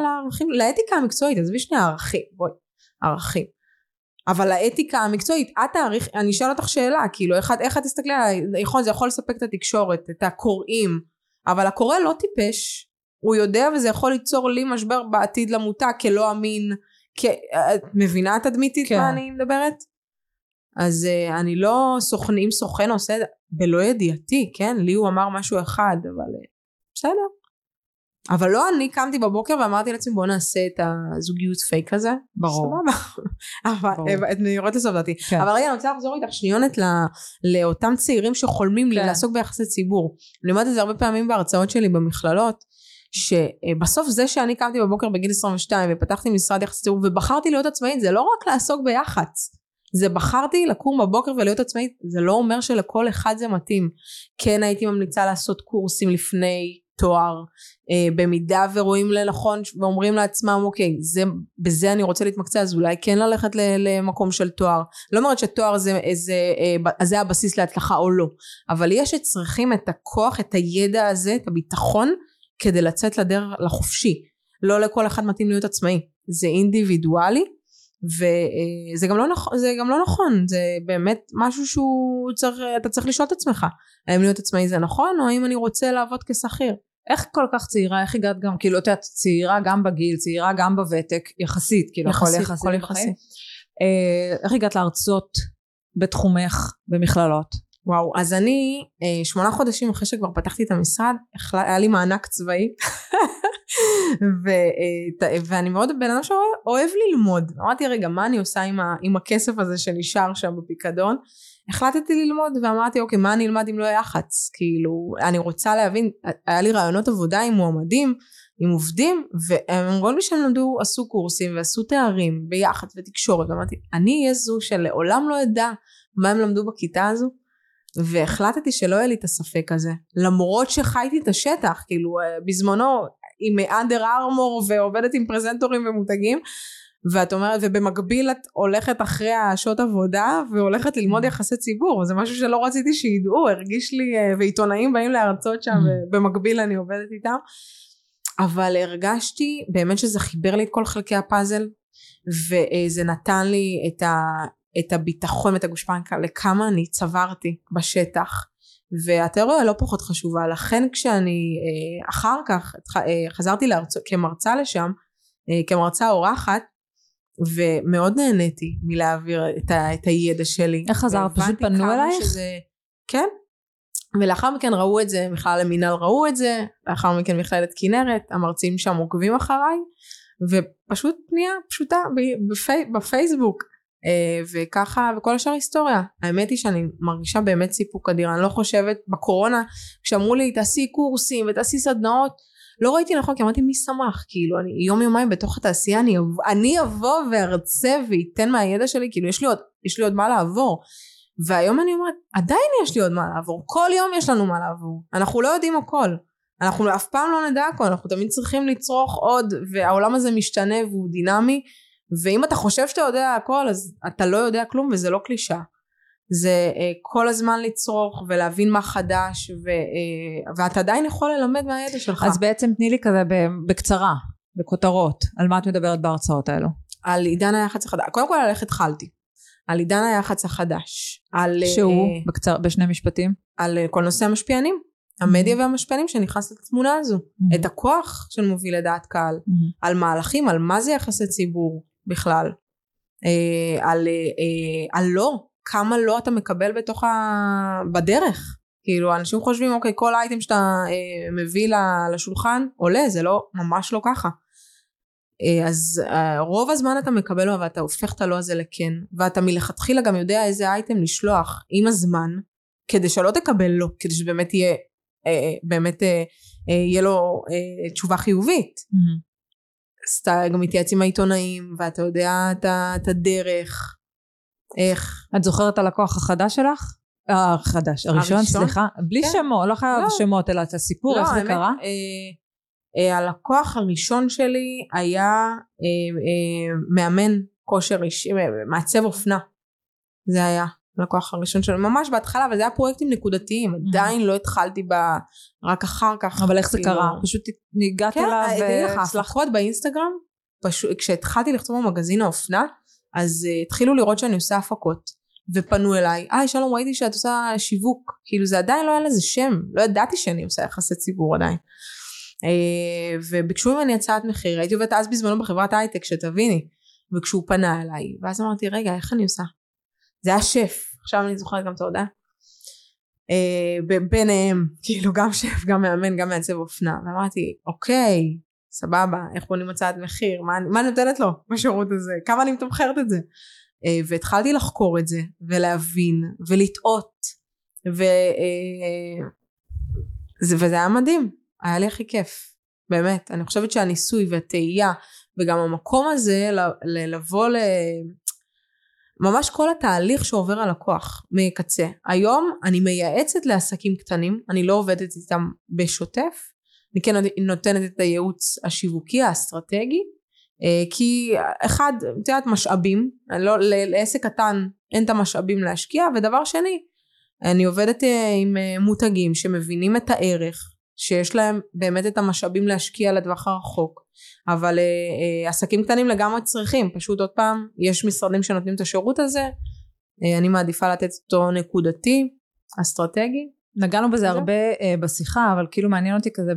Speaker 1: לערכים, לאתיקה המקצועית, עזבי שנייה ערכים, בואי, ערכים. אבל האתיקה המקצועית, את תעריך, אני אשאל אותך שאלה, כאילו, איך, איך את תסתכלי עליי, יכול, זה יכול לספק את התקשורת, את הקוראים, אבל הקורא לא טיפש, הוא יודע וזה יכול ליצור לי משבר בעתיד למותג כלא אמין, כ... את מבינה תדמיתית כן. מה אני מדברת? אז uh, אני לא סוכן, אם סוכן עושה בלא ידיעתי, כן? לי הוא אמר משהו אחד, אבל uh, בסדר. אבל לא אני קמתי בבוקר ואמרתי לעצמי בוא נעשה את הזוגיות פייק הזה.
Speaker 2: ברור.
Speaker 1: אבל אני יורדת לסוף דעתי. כן. אבל רגע אני רוצה לחזור איתך שניונת לאותם צעירים שחולמים כן. לעסוק ביחסי ציבור. אני אומרת את זה הרבה פעמים בהרצאות שלי במכללות. שבסוף זה שאני קמתי בבוקר בגיל 22 ופתחתי משרד יחסי ציבור ובחרתי להיות עצמאית זה לא רק לעסוק ביח"צ זה בחרתי לקום בבוקר ולהיות עצמאית זה לא אומר שלכל אחד זה מתאים כן הייתי ממליצה לעשות קורסים לפני תואר אה, במידה ורואים לנכון ואומרים לעצמם אוקיי זה, בזה אני רוצה להתמקצע אז אולי כן ללכת למקום של תואר. לא אומרת שתואר זה, זה, אה, זה הבסיס להצלחה או לא אבל יש שצריכים את הכוח את הידע הזה את הביטחון כדי לצאת לדרך לחופשי. לא לכל אחד מתאים להיות עצמאי. זה אינדיבידואלי וזה גם לא נכון זה גם לא נכון. זה באמת משהו שהוא צריך אתה צריך לשאול את עצמך האם להיות עצמאי זה נכון או האם אני רוצה לעבוד כשכיר
Speaker 2: איך כל כך צעירה, איך הגעת גם, כאילו, את יודעת, צעירה גם בגיל, צעירה גם בוותק, יחסית, כאילו,
Speaker 1: יחסית, הכל יחסית, הכל יחסית.
Speaker 2: אה, איך הגעת להרצות בתחומך במכללות?
Speaker 1: וואו, אז אני אה, שמונה חודשים אחרי שכבר פתחתי את המשרד, היה לי מענק צבאי, [laughs] ו, אה, ואני מאוד בן אדם שאוהב ללמוד. אמרתי, רגע, מה אני עושה עם, ה, עם הכסף הזה שנשאר שם בפיקדון? החלטתי ללמוד ואמרתי אוקיי מה אני אלמד אם לא יח"צ כאילו אני רוצה להבין היה לי רעיונות עבודה עם מועמדים עם עובדים והם אמרו לי שהם למדו עשו קורסים ועשו תארים ביח"צ ותקשורת. ואמרתי אני אהיה זו שלעולם לא אדע מה הם למדו בכיתה הזו. והחלטתי שלא יהיה לי את הספק הזה למרות שחייתי את השטח כאילו אה, בזמנו עם אנדר ארמור ועובדת עם פרזנטורים ומותגים ואת אומרת ובמקביל את הולכת אחרי השעות עבודה והולכת ללמוד יחסי ציבור זה משהו שלא רציתי שידעו הרגיש לי אה, ועיתונאים באים להרצות שם mm. ובמקביל אני עובדת איתם. אבל הרגשתי באמת שזה חיבר לי את כל חלקי הפאזל וזה נתן לי את, ה, את הביטחון ואת הגושפנקה לכמה אני צברתי בשטח. והתיאוריה לא פחות חשובה. לכן כשאני אה, אחר כך אה, חזרתי להרצות כמרצה לשם כמרצה אורחת ומאוד נהניתי מלהעביר את, ה, את הידע שלי.
Speaker 2: איך חזרת? פשוט פנו אלייך? שזה,
Speaker 1: כן. ולאחר מכן ראו את זה, מכלל המינהל ראו את זה, לאחר מכן מכללת כנרת, המרצים שם עוקבים אחריי, ופשוט פנייה פשוטה בפי, בפייסבוק. אה, וככה וכל השאר היסטוריה האמת היא שאני מרגישה באמת סיפוק אדיר אני לא חושבת בקורונה כשאמרו לי תעשי קורסים ותעשי סדנאות לא ראיתי נכון כי אמרתי מי שמח? כאילו אני יום יומיים בתוך התעשייה אני, אני אבוא וארצה ואתן מהידע שלי כאילו יש לי עוד יש לי עוד מה לעבור. והיום אני אומרת עדיין יש לי עוד מה לעבור כל יום יש לנו מה לעבור אנחנו לא יודעים הכל אנחנו אף פעם לא נדע הכל אנחנו תמיד צריכים לצרוך עוד והעולם הזה משתנה והוא דינמי ואם אתה חושב שאתה יודע הכל אז אתה לא יודע כלום וזה לא קלישה זה אה, כל הזמן לצרוך ולהבין מה חדש ו, אה, ואתה עדיין יכול ללמד מהידע שלך.
Speaker 2: אז בעצם תני לי כזה בקצרה, בכותרות, על מה את מדברת בהרצאות האלו?
Speaker 1: על עידן היח"צ החדש, קודם כל על איך התחלתי. על עידן היח"צ החדש. על...
Speaker 2: שהוא, אה, בקצר, בשני משפטים?
Speaker 1: על אה, כל נושא המשפיענים. המדיה והמשפיענים שנכנס לתמונה הזו. Mm-hmm. את הכוח של מוביל לדעת קהל. Mm-hmm. על מהלכים, על מה זה יחסי ציבור בכלל. אה, על, אה, על לא, כמה לא אתה מקבל בתוך ה... בדרך. כאילו אנשים חושבים אוקיי כל אייטם שאתה אה, מביא לשולחן עולה זה לא ממש לא ככה אה, אז אה, רוב הזמן אתה מקבל לו ואתה הופך את הלא הזה לכן ואתה מלכתחילה גם יודע איזה אייטם לשלוח עם הזמן כדי שלא תקבל לא כדי שבאמת יהיה אה, באמת יהיה לו תשובה חיובית mm-hmm. אז אתה גם מתייעץ עם העיתונאים ואתה יודע את הדרך איך
Speaker 2: את זוכרת את הלקוח החדש שלך? החדש, הראשון, הראשון? סליחה, בלי כן. שמות, לא חייב לא. שמות, אלא את הסיפור, לא, איך זה קרה? אה,
Speaker 1: אה, הלקוח הראשון שלי היה אה, אה, מאמן כושר אישי, אה, מעצב אופנה. זה היה הלקוח הראשון שלי, ממש בהתחלה, אבל זה היה פרויקטים נקודתיים, mm-hmm. עדיין לא התחלתי ב... רק אחר כך.
Speaker 2: אבל איך זה כאילו... קרה? פשוט ניגעת
Speaker 1: כן, אליו והצלחות באינסטגרם, פשוט, כשהתחלתי לכתוב במגזין האופנה, אז uh, התחילו לראות שאני עושה הפקות. ופנו אליי, היי שלום ראיתי שאת עושה שיווק, כאילו זה עדיין לא היה לזה שם, לא ידעתי שאני עושה יחסי ציבור עדיין. אה, וביקשו ממני הצעת מחיר, הייתי עובדת אז בזמנו בחברת הייטק שתביני, וכשהוא פנה אליי, ואז אמרתי רגע איך אני עושה? זה היה שף, עכשיו אני זוכרת גם את ההודעה. אה, ביניהם, [laughs] כאילו גם שף, גם מאמן, גם מעצב אופנה, ואמרתי אוקיי, סבבה, איך בונים הצעת מחיר, מה, מה אני נותנת לו בשירות הזה, כמה אני מתמחרת את זה. אה, והתחלתי לחקור את זה ולהבין ולטעות ו, אה, זה, וזה היה מדהים. היה לי הכי כיף. באמת. אני חושבת שהניסוי והתהייה וגם המקום הזה לבוא ל... ממש כל התהליך שעובר הלקוח מקצה. היום אני מייעצת לעסקים קטנים, אני לא עובדת איתם בשוטף, אני כן נותנת את הייעוץ השיווקי האסטרטגי, אה, כי אחד את יודעת משאבים לא, לעסק קטן אין את המשאבים להשקיע ודבר שני אני עובדת אה, עם אה, מותגים שמבינים את הערך שיש להם באמת את המשאבים להשקיע לטווח הרחוק אבל עסקים קטנים לגמרי צריכים פשוט עוד פעם יש משרדים שנותנים את השירות הזה אני מעדיפה לתת אותו נקודתי אסטרטגי.
Speaker 2: נגענו בזה הרבה uh, בשיחה אבל כאילו מעניין אותי כזה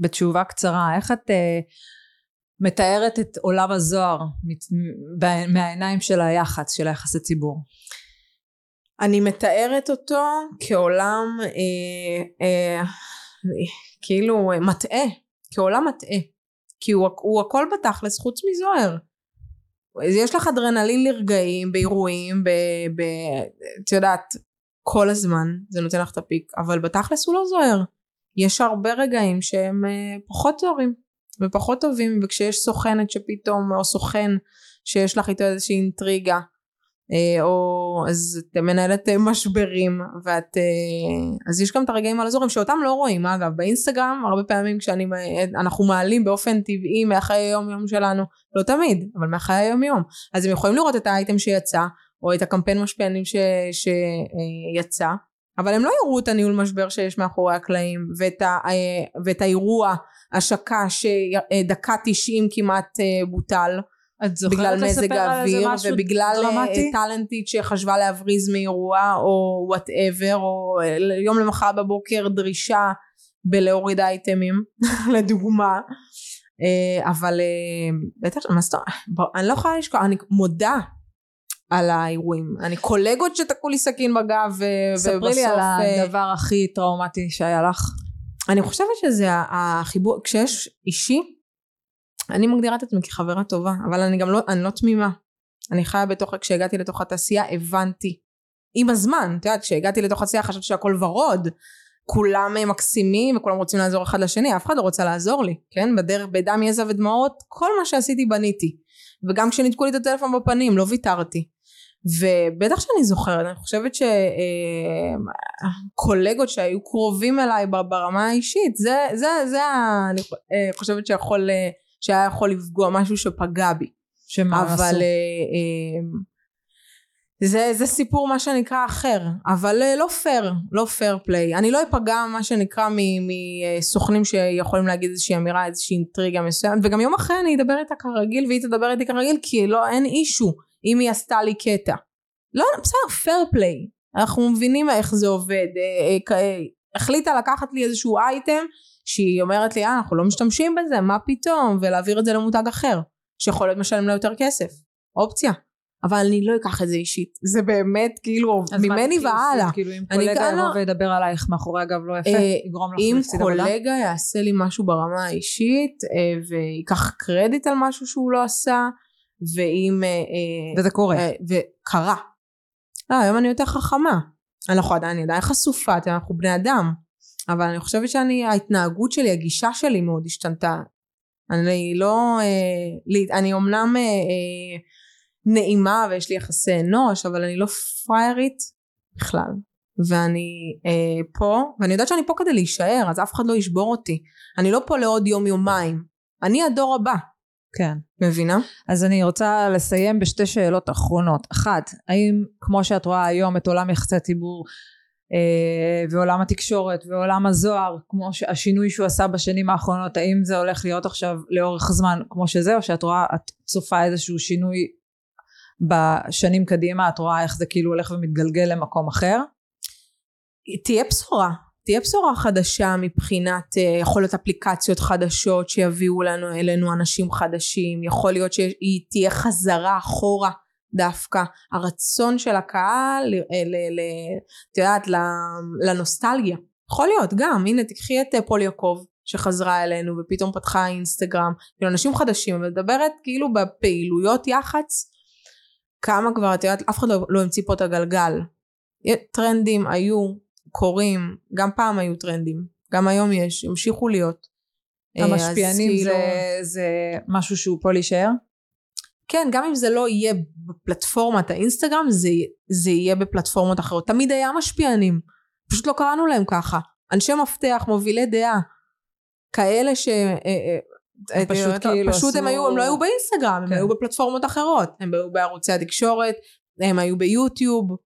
Speaker 2: בתשובה קצרה איך את uh, מתארת את עולם הזוהר מהעיניים של היח"צ, של היחסי ציבור?
Speaker 1: אני מתארת אותו כעולם אה, אה, כאילו מטעה, כעולם מטעה, כי הוא, הוא הכל בתכלס חוץ מזוהר. יש לך אדרנלין לרגעים, באירועים, ב... ב את יודעת, כל הזמן זה נותן לך את הפיק, אבל בתכלס הוא לא זוהר. יש הרבה רגעים שהם אה, פחות זוהרים. ופחות טובים וכשיש סוכנת שפתאום או סוכן שיש לך איתו איזושהי אינטריגה אה, או אז את מנהלת אה, משברים ואת אז יש גם את הרגעים הלא זוהרים שאותם לא רואים אגב באינסטגרם הרבה פעמים כשאני אנחנו מעלים באופן טבעי מהחיי היום יום שלנו לא תמיד אבל מהחיי היום יום אז הם יכולים לראות את האייטם שיצא או את הקמפיין משפיענים שיצא אבל הם לא יראו את הניהול משבר שיש מאחורי הקלעים ואת, ה, ואת האירוע השקה שדקה תשעים כמעט אה, בוטל. בגלל מזג האוויר ובגלל אה, דרמטי? טאלנטית שחשבה להבריז מאירוע או whatever או אה, יום למחר בבוקר דרישה בלהוריד אייטמים [laughs] לדוגמה. אבל בטח אני לא יכולה לשכוח אני מודה על האירועים אני קולגות שתקעו לי סכין בגב
Speaker 2: ובסוף ספרי לי על הדבר הכי טראומטי שהיה לך
Speaker 1: אני חושבת שזה החיבור, כשיש אישי, אני מגדירה את עצמי כחברה טובה, אבל אני גם לא, אני לא תמימה. אני חיה בתוך, כשהגעתי לתוך התעשייה הבנתי. עם הזמן, את יודעת, כשהגעתי לתוך התעשייה חשבתי שהכל ורוד. כולם מקסימים וכולם רוצים לעזור אחד לשני, אף אחד לא רוצה לעזור לי, כן? בדרך, בדם, יזע ודמעות, כל מה שעשיתי בניתי. וגם כשניתקו לי את הטלפון בפנים, לא ויתרתי. ובטח שאני זוכרת אני חושבת שקולגות אה, שהיו קרובים אליי ברמה האישית זה זה זה אני אה, חושבת שיכול אה, שהיה יכול לפגוע משהו שפגע בי.
Speaker 2: שמה
Speaker 1: אבל זה, זה סיפור מה שנקרא אחר, אבל לא פייר, לא fair play. אני לא אפגע מה שנקרא מסוכנים שיכולים להגיד איזושהי אמירה, איזושהי אינטריגה מסוימת, וגם יום אחרי אני אדבר איתה כרגיל והיא תדבר איתי כרגיל, כי לא, אין issue אם היא עשתה לי קטע. לא, בסדר, fair play. אנחנו מבינים איך זה עובד. אה, אה, החליטה לקחת לי איזשהו אייטם, שהיא אומרת לי, אה, אנחנו לא משתמשים בזה, מה פתאום, ולהעביר את זה למותג אחר, שיכול להיות משלם לה יותר כסף. אופציה. אבל אני לא אקח את זה אישית זה באמת כאילו ממני והלאה
Speaker 2: כאילו אם קולגה יבוא וידבר עלייך מאחורי הגב לא יפה אה, יגרום לך
Speaker 1: להפסיד עבודה? אם קולגה יעשה לי משהו ברמה האישית אה, ויקח קרדיט על משהו שהוא לא עשה ואם
Speaker 2: אה, וזה קורה.
Speaker 1: וקרה. לא היום אני יותר חכמה. אנחנו עדיין אני עדיין חשופה אנחנו בני אדם. אבל אני חושבת שאני ההתנהגות שלי הגישה שלי מאוד השתנתה. אני לא אני אמנם נעימה ויש לי יחסי אנוש אבל אני לא פריירית בכלל. ואני אה, פה ואני יודעת שאני פה כדי להישאר אז אף אחד לא ישבור אותי. אני לא פה לעוד יום יומיים. אני הדור הבא
Speaker 2: כן.
Speaker 1: מבינה?
Speaker 2: אז אני רוצה לסיים בשתי שאלות אחרונות. אחת, האם כמו שאת רואה היום את עולם יחסי הציבור אה, ועולם התקשורת ועולם הזוהר כמו שהשינוי שהוא עשה בשנים האחרונות האם זה הולך להיות עכשיו לאורך זמן כמו שזה או שאת רואה את צופה איזשהו שינוי בשנים קדימה את רואה איך זה כאילו הולך ומתגלגל למקום אחר?
Speaker 1: תהיה בשורה תהיה בשורה חדשה מבחינת אה, יכול להיות אפליקציות חדשות שיביאו לנו אלינו אנשים חדשים. יכול להיות שהיא תהיה חזרה אחורה דווקא. הרצון של הקהל אה, את יודעת לנוסטלגיה. יכול להיות גם. הנה תקחי את אה, פול יעקב שחזרה אלינו ופתאום פתחה אינסטגרם כאילו אנשים חדשים ומדברת כאילו בפעילויות יח"צ. כמה כבר את יודעת אף אחד לא, לא המציא פה את הגלגל. טרנדים היו קורים גם פעם היו טרנדים גם היום יש המשיכו להיות.
Speaker 2: אה, המשפיענים כאילו... זה, זה משהו שהוא פה להישאר?
Speaker 1: כן גם אם זה לא יהיה בפלטפורמת האינסטגרם זה, זה יהיה בפלטפורמות אחרות. תמיד היה משפיענים פשוט לא קראנו להם ככה. אנשי מפתח מובילי דעה כאלה ש... אה, אה, פשוט כאילו פשוט הם היו, הם לא היו באינסטגרם, הם כן. היו בפלטפורמות אחרות, הם היו בערוצי התקשורת, הם היו ביוטיוב,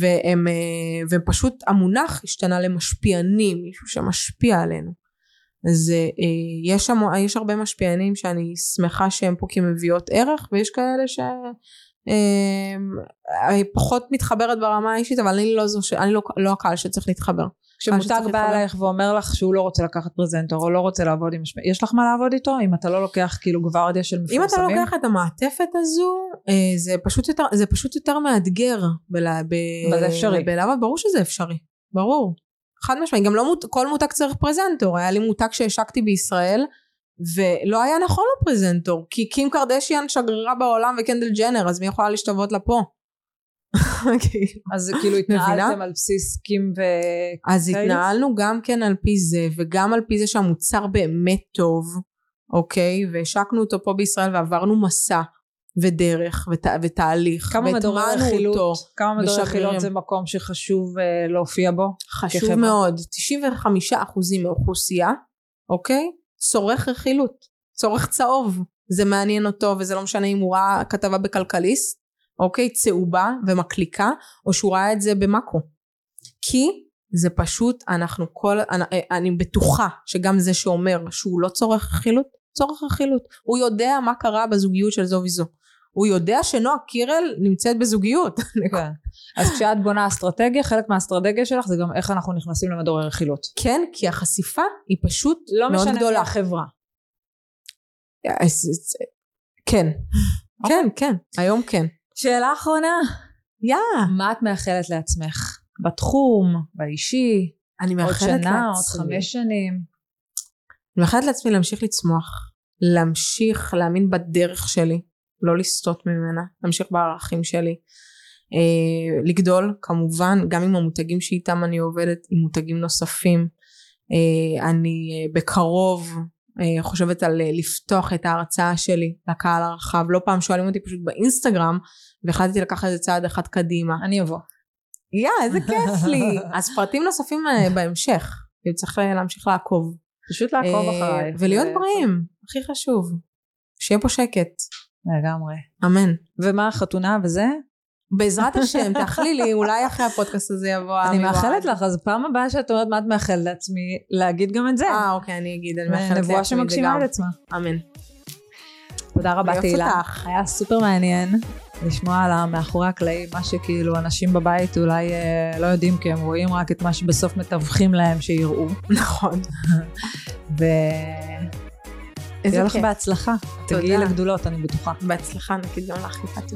Speaker 1: והם, אה, ופשוט המונח השתנה למשפיענים, מישהו שמשפיע עלינו. אז אה, יש, שם, יש הרבה משפיענים שאני שמחה שהם פה כמביאות ערך, ויש כאלה ש... אה, פחות מתחברת ברמה האישית אבל אני לא, זו. אני לא, לא הקהל שצריך להתחבר
Speaker 2: כשמותג בא אלייך ואומר לך שהוא לא רוצה לקחת פרזנטור או לא רוצה לעבוד עם משפיע, יש לך מה לעבוד איתו אם אתה לא לוקח כאילו גווארדיה של מפורסמים?
Speaker 1: אם אתה לא לוקח את המעטפת הזו אה, זה פשוט יותר, זה פשוט יותר מאתגר. בלה, ב,
Speaker 2: אבל זה אפשרי.
Speaker 1: בלמה ברור שזה אפשרי, ברור. חד משמעית, גם לא מות, כל מותג צריך פרזנטור, היה לי מותג שהשקתי בישראל ולא היה נכון לו פרזנטור כי קים קרדשיאן שגרירה בעולם וקנדל ג'נר אז מי יכולה להשתוות לה פה?
Speaker 2: כאילו. אז כאילו התנהלתם על בסיס קים ו...
Speaker 1: אז התנהלנו גם כן על פי זה וגם על פי זה שהמוצר באמת טוב אוקיי? והשקנו אותו פה בישראל ועברנו מסע ודרך ות, ותהליך
Speaker 2: כמה מדורי רכילות כמה מדורי רכילות זה מקום שחשוב uh, להופיע בו
Speaker 1: חשוב כחברה. מאוד. 95% מהאוכלוסייה אוקיי? צורך רכילות צורך צהוב. זה מעניין אותו וזה לא משנה אם הוא ראה כתבה בכלכליסט אוקיי צהובה ומקליקה או שהוא ראה את זה במאקו כי זה פשוט אנחנו כל אני, אני בטוחה שגם זה שאומר שהוא לא צורך רכילות צורך רכילות הוא יודע מה קרה בזוגיות של זו וזו הוא יודע שנועה קירל נמצאת בזוגיות. [laughs]
Speaker 2: כן. אז כשאת בונה אסטרטגיה, חלק מהאסטרטגיה שלך זה גם איך אנחנו נכנסים למדורי רכילות.
Speaker 1: כן, כי החשיפה היא פשוט לא מאוד גדולה.
Speaker 2: לא משנה החברה.
Speaker 1: כן. [laughs] כן, כן, היום כן.
Speaker 2: שאלה אחרונה.
Speaker 1: יא. Yeah.
Speaker 2: מה את מאחלת לעצמך? בתחום, באישי?
Speaker 1: אני מאחלת לעצמי.
Speaker 2: עוד שנה, עוד חמש שנים.
Speaker 1: אני מאחלת לעצמי להמשיך לצמוח. להמשיך להאמין בדרך שלי. לא לסטות ממנה. להמשיך בערכים שלי. אה, לגדול כמובן גם עם המותגים שאיתם אני עובדת עם מותגים נוספים אה, אני אה, בקרוב חושבת על אה, לפתוח את ההרצאה שלי לקהל הרחב. לא פעם שואלים אותי פשוט באינסטגרם והחלטתי לקחת את זה צעד אחד קדימה.
Speaker 2: אני אבוא.
Speaker 1: יא yeah, איזה כיף לי. [laughs] אז פרטים נוספים אה, בהמשך. צריך להמשיך לעקוב.
Speaker 2: פשוט לעקוב אחריי.
Speaker 1: ולהיות בריאים הכי חשוב. שיהיה פה שקט.
Speaker 2: לגמרי.
Speaker 1: אמן.
Speaker 2: ומה החתונה וזה?
Speaker 1: בעזרת השם, תאכלי לי, אולי אחרי הפודקאסט הזה יבוא
Speaker 2: אני מאחלת. לך, אז פעם הבאה שאת אומרת מה את מאחלת לעצמי, להגיד גם את זה.
Speaker 1: אה, אוקיי, אני אגיד, אני מאחלת
Speaker 2: נבואה
Speaker 1: לעצמי את זה
Speaker 2: שמגשימה
Speaker 1: גם.
Speaker 2: את עצמה.
Speaker 1: אמן.
Speaker 2: תודה רבה תהילה. היה סופר מעניין לשמוע על המאחורי הקלעים, מה שכאילו אנשים בבית אולי אה, לא יודעים כי הם רואים רק את מה שבסוף מתווכים להם שיראו.
Speaker 1: נכון. [laughs]
Speaker 2: ויהיה
Speaker 1: איזה
Speaker 2: לך
Speaker 1: כיף.
Speaker 2: בהצלחה.
Speaker 1: תודה.
Speaker 2: תגיעי לגדולות, אני בטוחה.
Speaker 1: בהצלחה, נגיד גם לך, יפעת.